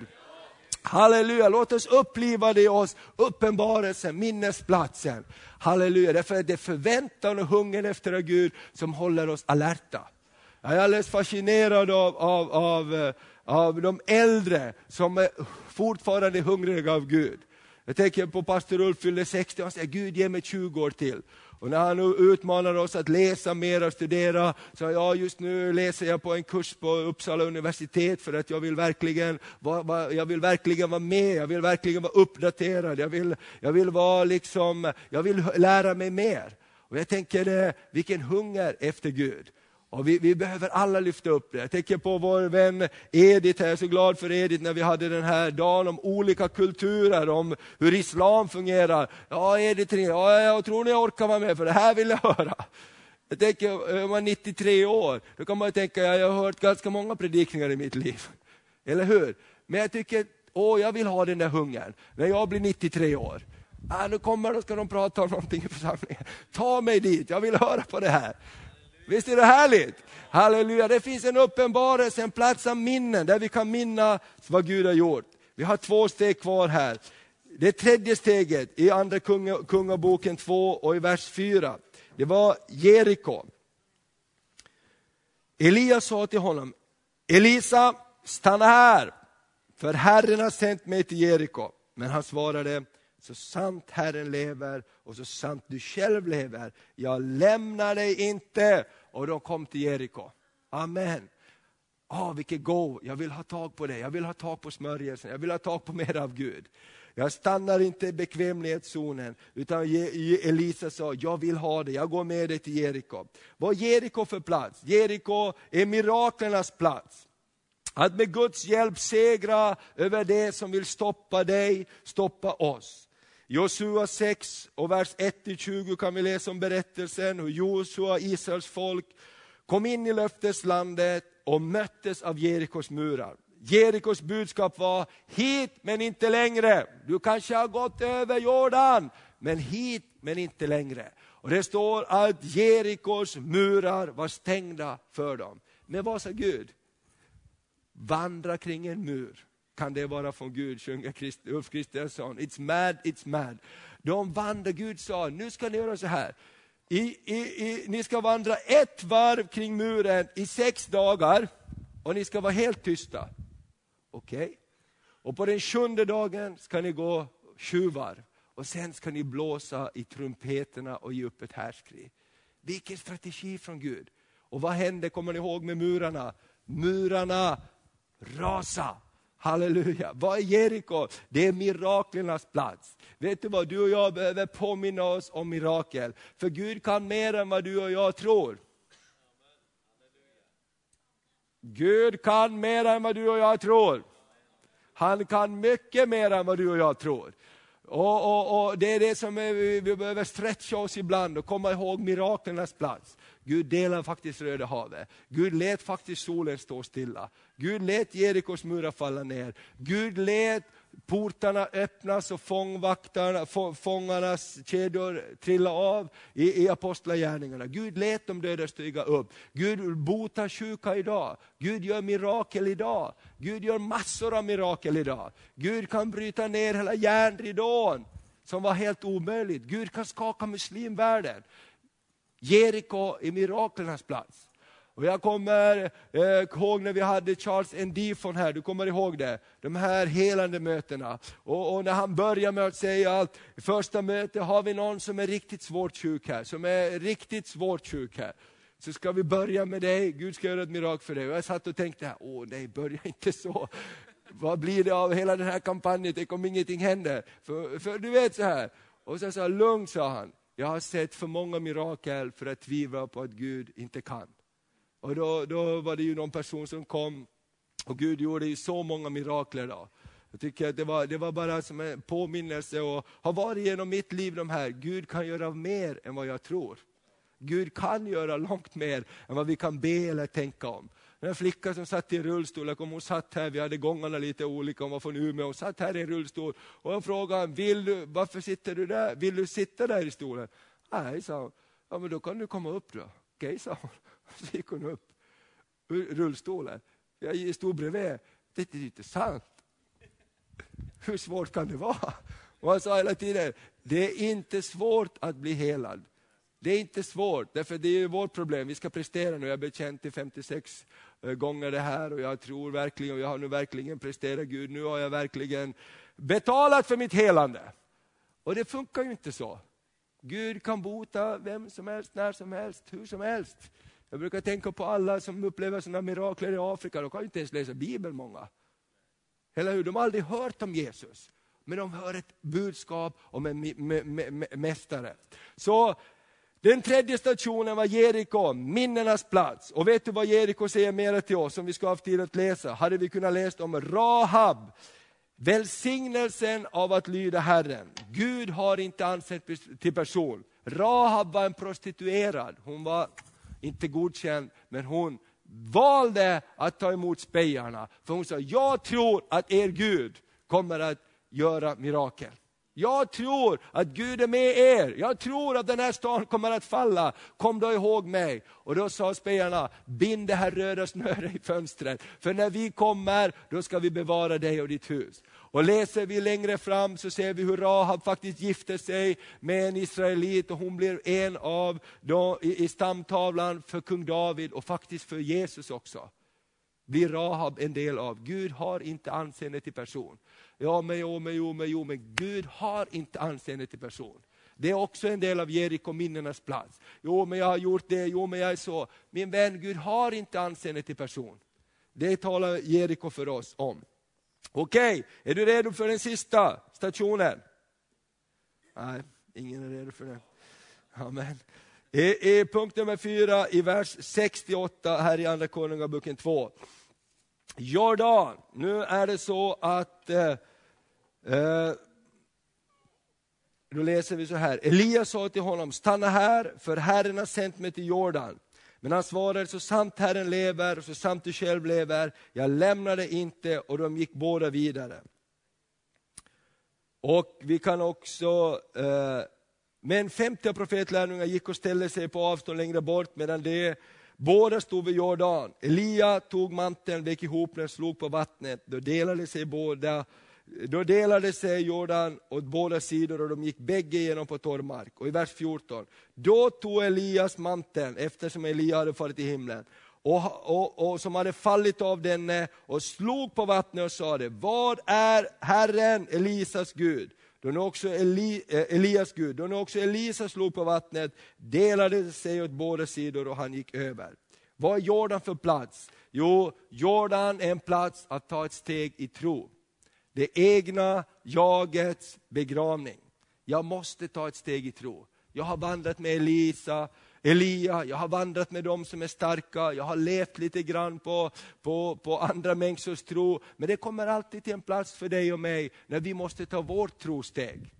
Halleluja, låt oss uppliva det i oss, uppenbarelsen, minnesplatsen. Halleluja, därför är det förväntan och hungern efter Gud som håller oss alerta. Jag är alldeles fascinerad av, av, av, eh, av de äldre som är fortfarande hungriga av Gud. Jag tänker på pastor Ulf fyllde 60 och han säger, Gud ge mig 20 år till. Och när han utmanar oss att läsa mer och studera, så ja just nu läser jag på en kurs på Uppsala universitet för att jag vill verkligen, va, jag vill verkligen vara med, jag vill verkligen vara uppdaterad, jag vill, jag vill, vara liksom, jag vill lära mig mer. Och jag tänker, eh, vilken hunger efter Gud. Och vi, vi, behöver alla lyfta upp det. Jag tänker på vår vän Edith, jag är så glad för Edith när vi hade den här dagen om olika kulturer, om hur islam fungerar. Ja Edith, ja, jag tror ni orkar vara med för det här vill jag höra. Jag tänker, om man 93 år, då kan man tänka, jag har hört ganska många predikningar i mitt liv. [LAUGHS] Eller hur? Men jag tycker, åh jag vill ha den där hungern, när jag blir 93 år. Ah, nu kommer de, ska de prata om någonting i församlingen. Ta mig dit, jag vill höra på det här. Visst är det härligt? Halleluja, det finns en uppenbarelse, en plats av minnen där vi kan minnas vad Gud har gjort. Vi har två steg kvar här. Det tredje steget i andra kungaboken 2 och i vers 4, det var Jeriko. Elias sa till honom, Elisa, stanna här, för Herren har sänt mig till Jeriko. Men han svarade, så sant Herren lever och så sant du själv lever, jag lämnar dig inte. Och de kom till Jeriko. Amen. Åh, vilket go! jag vill ha tag på det, jag vill ha tag på smörjelsen, jag vill ha tag på mer av Gud. Jag stannar inte i bekvämlighetszonen, utan Elisa sa, jag vill ha det, jag går med dig till Jeriko. Vad är Jeriko för plats? Jeriko är miraklernas plats. Att med Guds hjälp segra över det som vill stoppa dig, stoppa oss. Josua 6 och vers 1-20 kan vi läsa om berättelsen hur Josua, Israels folk, kom in i löfteslandet och möttes av Jerikos murar. Jerikos budskap var, hit men inte längre. Du kanske har gått över Jordan, men hit men inte längre. Och Det står att Jerikos murar var stängda för dem. Men vad sa Gud? Vandra kring en mur kan det vara från Gud, sjunger Ulf Kristiansson. It's mad, it's mad. De vandrar, Gud sa, nu ska ni göra så här. I, i, i, ni ska vandra ett varv kring muren i sex dagar och ni ska vara helt tysta. Okej? Okay? Och på den sjunde dagen ska ni gå sju varv och sen ska ni blåsa i trumpeterna och ge upp ett härskri. Vilken strategi från Gud. Och vad hände, kommer ni ihåg med murarna? Murarna rasa. Halleluja. Vad är Jeriko? Det är miraklernas plats. Vet du vad, du och jag behöver påminna oss om mirakel. För Gud kan mer än vad du och jag tror. Gud kan mer än vad du och jag tror. Han kan mycket mer än vad du och jag tror. Och, och, och Det är det som är, vi behöver stretcha oss ibland och komma ihåg miraklernas plats. Gud delade faktiskt Röda havet. Gud lät faktiskt solen stå stilla. Gud lät Jerikos murar falla ner. Gud lät portarna öppnas och fångvaktarna, fångarnas kedjor trilla av i, i apostlagärningarna. Gud lät de döda stiga upp. Gud botar sjuka idag. Gud gör mirakel idag. Gud gör massor av mirakel idag. Gud kan bryta ner hela järnridån som var helt omöjligt. Gud kan skaka muslimvärlden. Jeriko är miraklernas plats. Och jag kommer eh, ihåg när vi hade Charles N. Här, du kommer ihåg det? De här helande mötena. Och, och, när han börjar med att säga att i första mötet har vi någon som är riktigt svårt sjuk här, som är riktigt svårt sjuk här. Så ska vi börja med dig, Gud ska göra ett mirakel för dig. Och jag satt och tänkte, åh nej, börja inte så. Vad blir det av hela den här kampanjen? Tänk om ingenting händer. För, för du vet så här. Och sen sa lugn sa han, jag har sett för många mirakel för att tvivla på att Gud inte kan. Och då, då var det ju någon person som kom, och Gud gjorde ju så många mirakler då. Jag tycker att det var, det var bara som en påminnelse och har varit genom mitt liv de här, Gud kan göra mer än vad jag tror. Gud kan göra långt mer än vad vi kan be eller tänka om. Den flicka som satt i rullstol, hon satt här, vi hade gångarna lite olika, hon var från Umeå, hon satt här i rullstol. Och jag frågade, vill du, varför sitter du där? Vill du sitta där i stolen? Nej, sa hon. Ja, men då kan du komma upp då. Okej, okay, sa hon. [LAUGHS] Så gick hon upp ur rullstolen. Jag stod bredvid. Det är inte sant. [LAUGHS] Hur svårt kan det vara? Och han sa hela tiden, det är inte svårt att bli helad. Det är inte svårt, därför det är vårt problem. Vi ska prestera nu. Jag blev bekänt till 56 Eh, gånger det här och jag tror verkligen, och jag har nu verkligen presterat Gud. Nu har jag verkligen betalat för mitt helande. Och det funkar ju inte så. Gud kan bota vem som helst, när som helst, hur som helst. Jag brukar tänka på alla som upplever sådana mirakler i Afrika, de kan ju inte ens läsa Bibeln många. Eller hur? De har aldrig hört om Jesus. Men de hör ett budskap om en mästare. Så den tredje stationen var Jeriko, minnenas plats. Och vet du vad Jeriko säger mer till oss, som vi ska ha tid att läsa? Hade vi kunnat läsa om Rahab, välsignelsen av att lyda Herren. Gud har inte ansett till person. Rahab var en prostituerad, hon var inte godkänd, men hon valde att ta emot spejarna. För hon sa, jag tror att er Gud kommer att göra mirakel. Jag tror att Gud är med er. Jag tror att den här staden kommer att falla. Kom då ihåg mig. Och då sa spelarna, bind det här röda snöret i fönstret. För när vi kommer, då ska vi bevara dig och ditt hus. Och läser vi längre fram så ser vi hur Rahab faktiskt gifte sig med en israelit och hon blir en av de, i, i stamtavlan för kung David och faktiskt för Jesus också. Blir Rahab en del av. Gud har inte anseende till person. Ja men jo men jo men jo men Gud har inte anseende till person. Det är också en del av Jeriko minnenas plats. Jo men jag har gjort det, jo men jag är så. Min vän, Gud har inte anseende till person. Det talar Jeriko för oss om. Okej, är du redo för den sista stationen? Nej, ingen är redo för det. Amen. I, i punkt nummer fyra, i vers 68 här i Andra Konungaboken 2. Jordan, nu är det så att eh, Eh, då läser vi så här, Elias sa till honom, stanna här, för Herren har sänt mig till Jordan. Men han svarade, så sant Herren lever, och så sant du själv lever, jag lämnade inte, och de gick båda vidare. Och vi kan också, eh, men 50 profetlärjungar gick och ställde sig på avstånd längre bort, medan de båda stod vid Jordan. Elia tog manteln, vek ihop den, slog på vattnet, då delade sig båda då delade sig Jordan åt båda sidor och de gick bägge igenom på torr mark. Och i vers 14, då tog Elias manteln, eftersom Elia hade farit i himlen, och, och, och, som hade fallit av denne och slog på vattnet och sade, vad är Herren Elisas Gud? Då nu också Eli, eh, Elias Gud, då nu också Elisa slog på vattnet, delade sig åt båda sidor och han gick över. Vad är Jordan för plats? Jo, Jordan är en plats att ta ett steg i tro. Det egna jagets begravning. Jag måste ta ett steg i tro. Jag har vandrat med Elisa, Elia, jag har vandrat med dem som är starka, jag har levt lite grann på, på, på andra människors tro. Men det kommer alltid till en plats för dig och mig när vi måste ta vårt trosteg.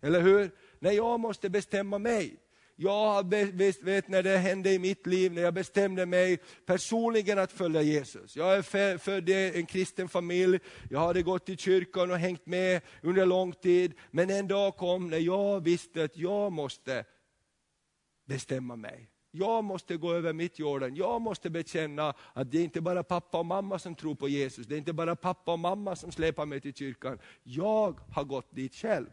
Eller hur? När jag måste bestämma mig. Jag vet när det hände i mitt liv, när jag bestämde mig personligen att följa Jesus. Jag är född i en kristen familj, jag hade gått i kyrkan och hängt med under lång tid. Men en dag kom när jag visste att jag måste bestämma mig. Jag måste gå över mitt Jordan. Jag måste bekänna att det är inte bara pappa och mamma som tror på Jesus. Det är inte bara pappa och mamma som släpar mig till kyrkan. Jag har gått dit själv.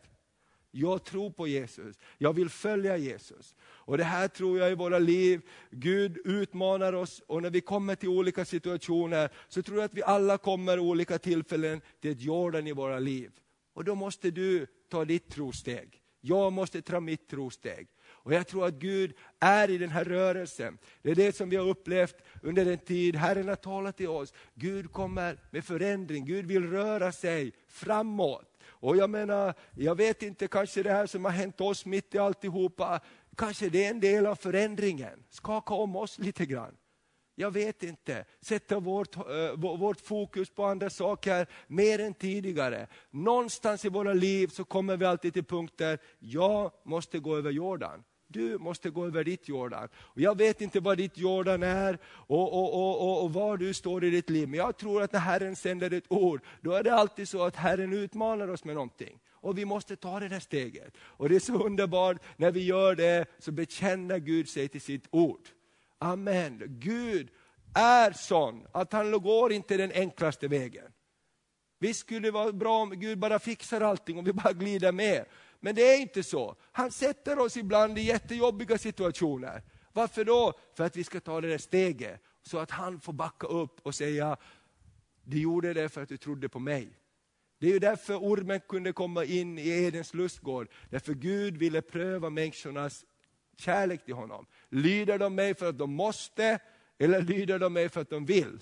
Jag tror på Jesus, jag vill följa Jesus. Och Det här tror jag i våra liv, Gud utmanar oss och när vi kommer till olika situationer så tror jag att vi alla kommer olika tillfällen till ett Jordan i våra liv. Och då måste du ta ditt trosteg. Jag måste ta mitt trosteg. Och jag tror att Gud är i den här rörelsen. Det är det som vi har upplevt under den tid. Herren har talat till oss. Gud kommer med förändring, Gud vill röra sig framåt. Och jag menar, jag vet inte, kanske det här som har hänt oss mitt i alltihopa, kanske det är en del av förändringen. Skaka om oss lite grann. Jag vet inte. Sätta vårt, eh, vårt fokus på andra saker mer än tidigare. Någonstans i våra liv så kommer vi alltid till punkter, jag måste gå över Jordan. Du måste gå över ditt Jordan. Och jag vet inte vad ditt Jordan är och, och, och, och, och var du står i ditt liv. Men jag tror att när Herren sänder ett ord, då är det alltid så att Herren utmanar oss med någonting. Och vi måste ta det där steget. Och det är så underbart, när vi gör det så bekänner Gud sig till sitt ord. Amen. Gud är sån att han går inte den enklaste vägen. Visst skulle det vara bra om Gud bara fixar allting och vi bara glider med. Men det är inte så. Han sätter oss ibland i jättejobbiga situationer. Varför då? För att vi ska ta det där steget. Så att han får backa upp och säga, du gjorde det för att du trodde på mig. Det är ju därför ormen kunde komma in i Edens lustgård. Därför Gud ville pröva människornas kärlek till honom. Lyder de mig för att de måste, eller lyder de mig för att de vill?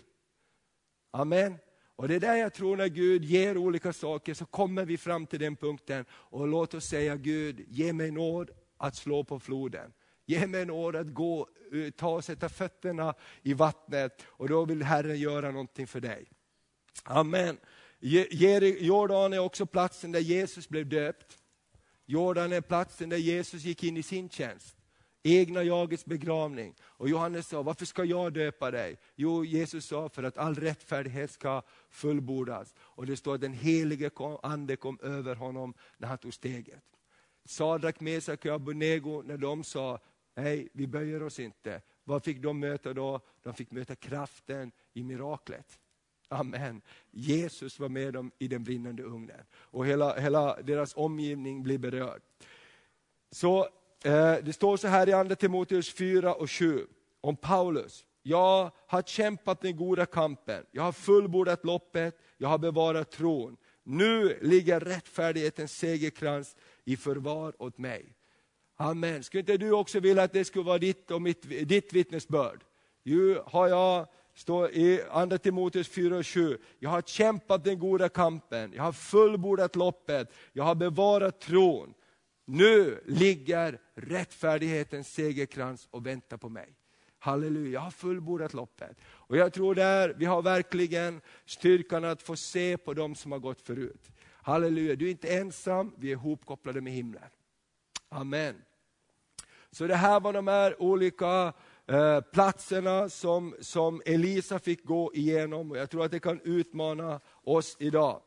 Amen. Och det är där jag tror när Gud ger olika saker så kommer vi fram till den punkten och låt oss säga Gud, ge mig nåd att slå på floden. Ge mig nåd att gå, eh, ta och sätta fötterna i vattnet och då vill Herren göra någonting för dig. Amen. Jordan är också platsen där Jesus blev döpt. Jordan är platsen där Jesus gick in i sin tjänst egna jagets begravning. Och Johannes sa, varför ska jag döpa dig? Jo, Jesus sa, för att all rättfärdighet ska fullbordas. Och det står att den helige ande kom över honom när han tog steget. Sadrak, Mesak och Abednego, när de sa, nej, vi böjer oss inte. Vad fick de möta då? De fick möta kraften i miraklet. Amen. Jesus var med dem i den brinnande ugnen. Och hela, hela deras omgivning blir berörd. Så Eh, det står så här i Andra Timoteus 4 och 7 om Paulus. Jag har kämpat den goda kampen, jag har fullbordat loppet, jag har bevarat tron. Nu ligger rättfärdighetens segerkrans i förvar åt mig. Amen. Skulle inte du också vilja att det skulle vara ditt, och mitt, ditt vittnesbörd? Ju har jag, står i Andra Timoteus 4 och 7, jag har kämpat den goda kampen, jag har fullbordat loppet, jag har bevarat tron. Nu ligger rättfärdighetens segerkrans och väntar på mig. Halleluja, jag har fullbordat loppet. Och jag tror där vi har verkligen styrkan att få se på dem som har gått förut. Halleluja, du är inte ensam, vi är ihopkopplade med himlen. Amen. Så det här var de här olika eh, platserna som, som Elisa fick gå igenom och jag tror att det kan utmana oss idag.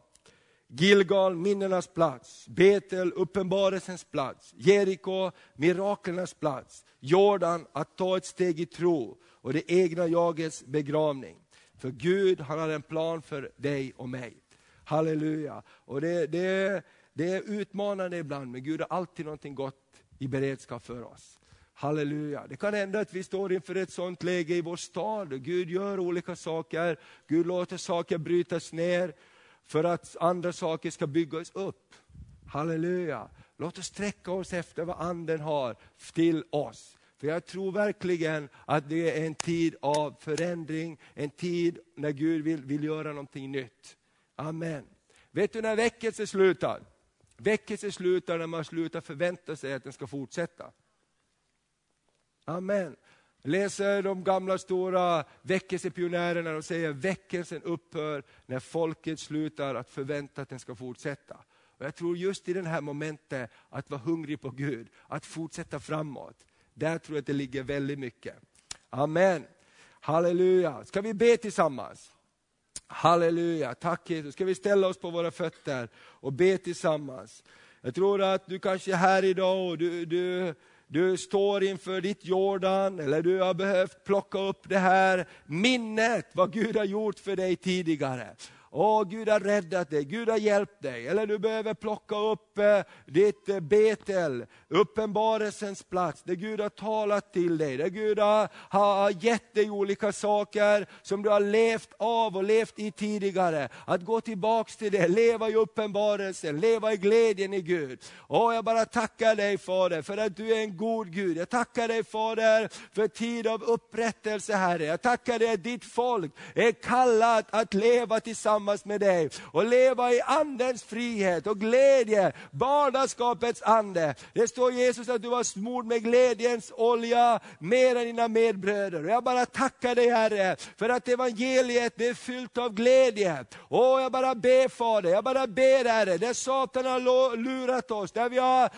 Gilgal, minnenas plats, Betel, uppenbarelsens plats, Jeriko, miraklernas plats, Jordan, att ta ett steg i tro och det egna jagets begravning. För Gud han har en plan för dig och mig. Halleluja. Och det, det, det är utmanande ibland, men Gud har alltid någonting gott i beredskap för oss. Halleluja. Det kan hända att vi står inför ett sånt läge i vår stad. Gud gör olika saker, Gud låter saker brytas ner för att andra saker ska byggas upp. Halleluja. Låt oss sträcka oss efter vad anden har till oss. För jag tror verkligen att det är en tid av förändring, en tid när Gud vill, vill göra någonting nytt. Amen. Vet du när väckelse slutar? Väckelse slutar när man slutar förvänta sig att den ska fortsätta. Amen läser de gamla stora väckelsepionjärerna och säger väckelsen upphör när folket slutar att förvänta att den ska fortsätta. Och jag tror just i det här momentet, att vara hungrig på Gud, att fortsätta framåt. Där tror jag att det ligger väldigt mycket. Amen. Halleluja. Ska vi be tillsammans? Halleluja, tack Jesus. Ska vi ställa oss på våra fötter och be tillsammans. Jag tror att du kanske är här idag och du, du, du står inför ditt Jordan, eller du har behövt plocka upp det här minnet, vad Gud har gjort för dig tidigare. Åh, Gud har räddat dig, Gud har hjälpt dig. Eller du behöver plocka upp eh, ditt eh, Betel, uppenbarelsens plats, där Gud har talat till dig, där Gud har, har gett dig olika saker som du har levt av och levt i tidigare. Att gå tillbaks till det, leva i uppenbarelsen, leva i glädjen i Gud. Åh, jag bara tackar dig Fader, för att du är en god Gud. Jag tackar dig Fader, för tid av upprättelse Herre. Jag tackar dig att ditt folk är kallat att leva tillsammans tillsammans med dig och leva i andens frihet och glädje, barnaskapets ande. Det står Jesus att du var smord med glädjens olja mer än dina medbröder. Och jag bara tackar dig Herre för att evangeliet är fyllt av glädje. Och jag bara ber Fader, jag bara ber Herre, där Satan har lurat oss, där vi har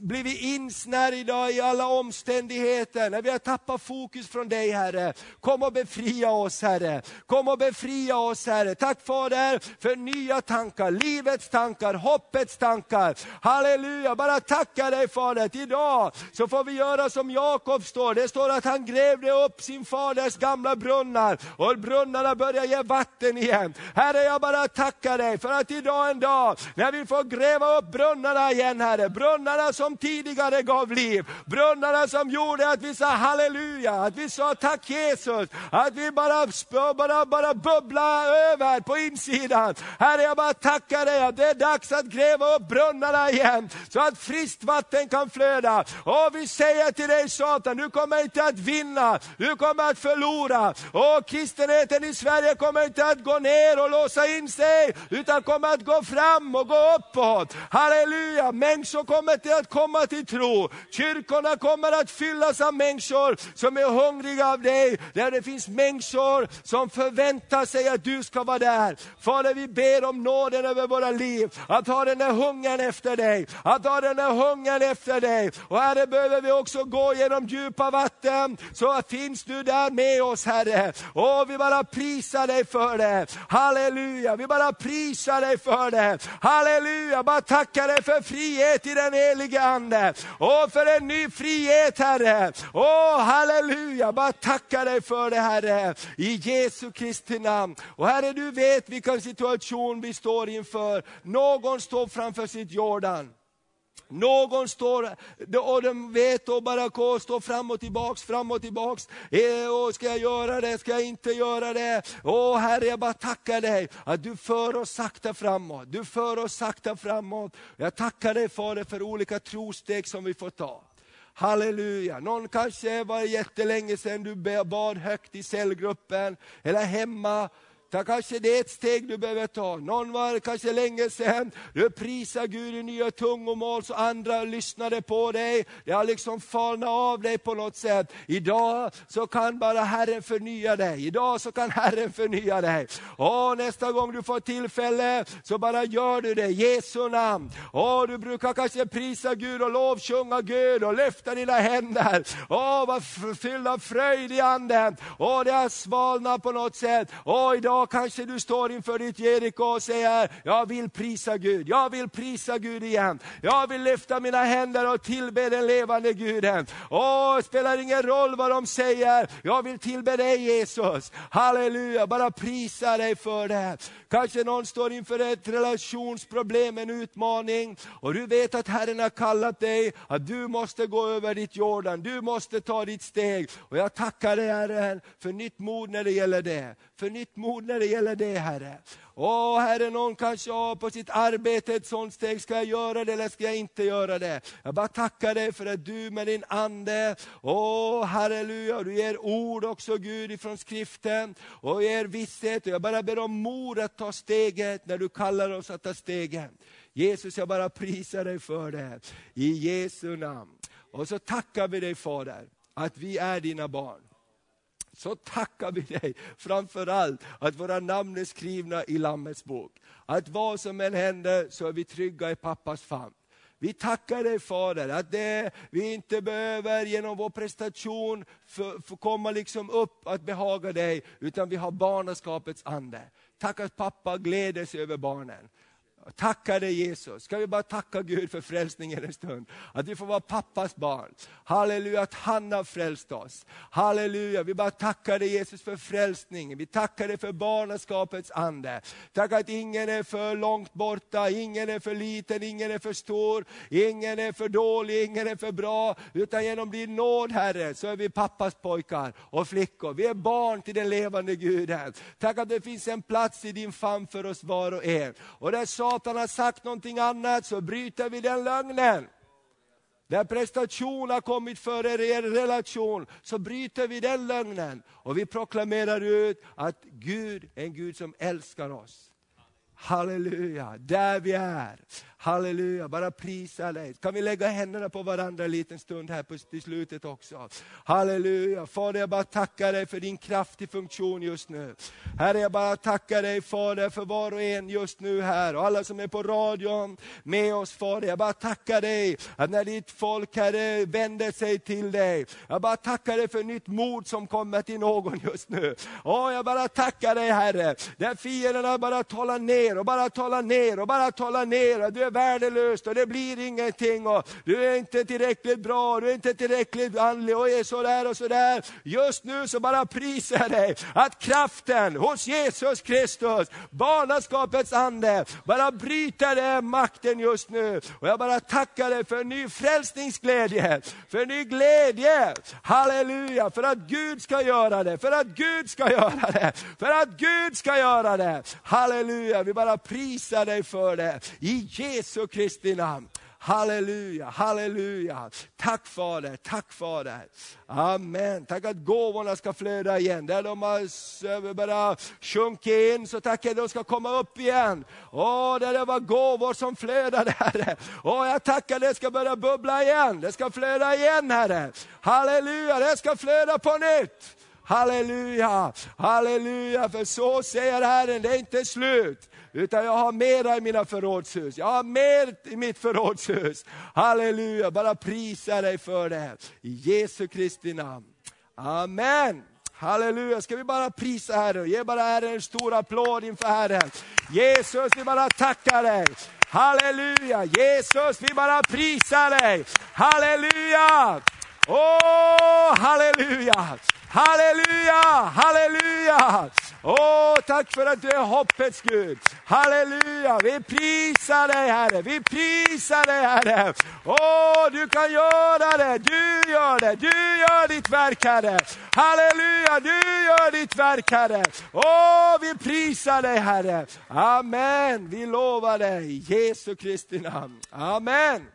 blivit insnärjda i alla omständigheter, när vi har tappat fokus från dig Herre. Kom och befria oss Herre, kom och befria oss Herre. Tack står där för nya tankar, livets tankar, hoppets tankar. Halleluja, bara tacka dig Fader. Idag så får vi göra som Jakob står. Det står att han grävde upp sin faders gamla brunnar och brunnarna börjar ge vatten igen. Herre, jag bara tackar dig för att idag en dag när vi får gräva upp brunnarna igen Herre. Brunnarna som tidigare gav liv. Brunnarna som gjorde att vi sa halleluja, att vi sa tack Jesus. Att vi bara, bara, bara bubbla över på insidan. Herre, jag bara tackar dig att det är dags att gräva upp brunnarna igen, så att friskt vatten kan flöda. Och vi säger till dig Satan, du kommer inte att vinna, du kommer att förlora. Och kristenheten i Sverige kommer inte att gå ner och låsa in sig, utan kommer att gå fram och gå uppåt. Halleluja, människor kommer till att komma till tro. Kyrkorna kommer att fyllas av människor som är hungriga av dig, där det finns människor som förväntar sig att du ska vara där. Fader, vi ber om nåden över våra liv, att ha den där hungern efter dig, att ha den där hungern efter dig. Och Herre, behöver vi också gå genom djupa vatten, så finns du där med oss Herre. Och vi bara prisar dig för det. Halleluja, vi bara prisar dig för det. Halleluja, bara tackar dig för frihet i den helige Ande. Och för en ny frihet Herre. Åh, halleluja, bara tackar dig för det Herre. I Jesu Kristi namn. Och Herre, du vet vilken situation vi står inför. Någon står framför sitt Jordan. Någon står och de vet och bara går, står fram och tillbaks, fram och tillbaks. Eh, och ska jag göra det, ska jag inte göra det? Åh Herre, jag bara tackar dig att du för oss sakta framåt. Du för oss sakta framåt. Jag tackar dig Fader för olika trosteg som vi får ta. Halleluja. Någon kanske var jättelänge sedan du bad högt i cellgruppen, eller hemma Ta kanske det är ett steg du behöver ta. Någon var kanske länge sedan, du prisar Gud i nya tungomål så andra lyssnade på dig. Det har liksom falnat av dig på något sätt. Idag så kan bara Herren förnya dig. Idag så kan Herren förnya dig. Och nästa gång du får tillfälle så bara gör du det i Jesu namn. Och du brukar kanske prisa Gud och lovsjunga Gud och lyfta dina händer. Åh, var fylld av fröjd i anden. Och det har svalnat på något sätt. Åh, idag Idag kanske du står inför ditt Jeriko och säger, jag vill prisa Gud, jag vill prisa Gud igen. Jag vill lyfta mina händer och tillbe den levande Guden. Åh, det spelar ingen roll vad de säger, jag vill tillbe dig Jesus. Halleluja, bara prisa dig för det. Kanske någon står inför ett relationsproblem, en utmaning, och du vet att Herren har kallat dig, att du måste gå över ditt Jordan, du måste ta ditt steg. Och jag tackar dig Herren för nytt mod när det gäller det för nytt mod när det gäller det Herre. Åh Herre, någon kanske har på sitt arbete ett sånt steg, ska jag göra det eller ska jag inte göra det? Jag bara tackar dig för att du med din Ande, åh halleluja, du ger ord också Gud ifrån skriften, och ger visshet. Och jag bara ber om mod att ta steget när du kallar oss att ta steget. Jesus, jag bara prisar dig för det, i Jesu namn. Och så tackar vi dig Fader, att vi är dina barn så tackar vi dig framför allt att våra namn är skrivna i Lammets bok. Att vad som än händer så är vi trygga i pappas famn. Vi tackar dig Fader, att det, vi inte behöver genom vår prestation få komma liksom upp att behaga dig, utan vi har barnaskapets ande. Tack att pappa gläder sig över barnen. Tacka dig Jesus. Ska vi bara tacka Gud för frälsningen en stund? Att vi får vara pappas barn. Halleluja, att han har frälst oss. Halleluja, vi bara tackar dig Jesus för frälsningen. Vi tackar dig för barnaskapets ande. Tack att ingen är för långt borta, ingen är för liten, ingen är för stor, ingen är för dålig, ingen är för bra. Utan genom din nåd Herre, så är vi pappas pojkar och flickor. Vi är barn till den levande Guden. Tack att det finns en plats i din famn för oss var och en. Och där sa Satan har sagt någonting annat så bryter vi den lögnen. Där prestation har kommit före er relation, så bryter vi den lögnen. Och vi proklamerar ut att Gud är en Gud som älskar oss. Halleluja, där vi är. Halleluja, bara prisa dig. Kan vi lägga händerna på varandra en liten stund här på, till slutet också. Halleluja, Fader jag bara tackar dig för din kraft i funktion just nu. Herre jag bara tackar dig Fader för var och en just nu här och alla som är på radion med oss Fader. Jag bara tackar dig att när ditt folk Herre vänder sig till dig. Jag bara tackar dig för nytt mod som kommer till någon just nu. Åh, jag bara tackar dig Herre, där fienderna bara talar ner och bara talar ner och bara talar ner. Du är värdelöst och det blir ingenting och du är inte tillräckligt bra, du är inte tillräckligt andlig och är sådär och sådär. Just nu så bara prisar jag dig att kraften hos Jesus Kristus, barnaskapets ande, bara bryter den makten just nu. Och jag bara tackar dig för ny frälsningsglädje, för ny glädje. Halleluja, för att Gud ska göra det, för att Gud ska göra det, för att Gud ska göra det. Halleluja, vi bara prisar dig för det. I Jesus, Jesu Kristi namn. Halleluja, halleluja. Tack Fader, tack Fader. Amen. Tack att gåvorna ska flöda igen. Där de har bara sjunkit in, så tack att de ska komma upp igen. Åh, där det var gåvor som flödade Herre. Åh, jag tackar att det ska börja bubbla igen. Det ska flöda igen Herre. Halleluja, det ska flöda på nytt. Halleluja, halleluja, för så säger Herren, det är inte slut. Utan jag har mera i mina förrådshus. Jag har mer i mitt förrådshus. Halleluja, bara prisa dig för det. I Jesu Kristi namn. Amen. Halleluja, ska vi bara prisa Herren, ge bara Herren en stor applåd inför Herren. Jesus, vi bara tackar dig. Halleluja, Jesus, vi bara prisar dig. Halleluja! Åh, oh, halleluja! Halleluja, halleluja! Åh, tack för att du är hoppets Gud. Halleluja, vi prisar dig Herre, vi prisar dig Herre. Åh, du kan göra det, du gör det, du gör ditt verk Herre. Halleluja, du gör ditt verk Herre. Åh, vi prisar dig Herre. Amen, vi lovar dig i Jesu Kristi namn. Amen.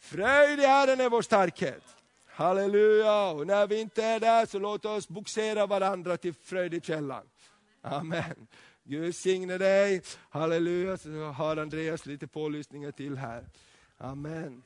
Fröjd i Herren är vår starkhet. Halleluja! Och när vi inte är där så låt oss boxera varandra till fröjdekällan. Amen. Gud signe dig. Halleluja. Så har Andreas lite pålysningar till här. Amen.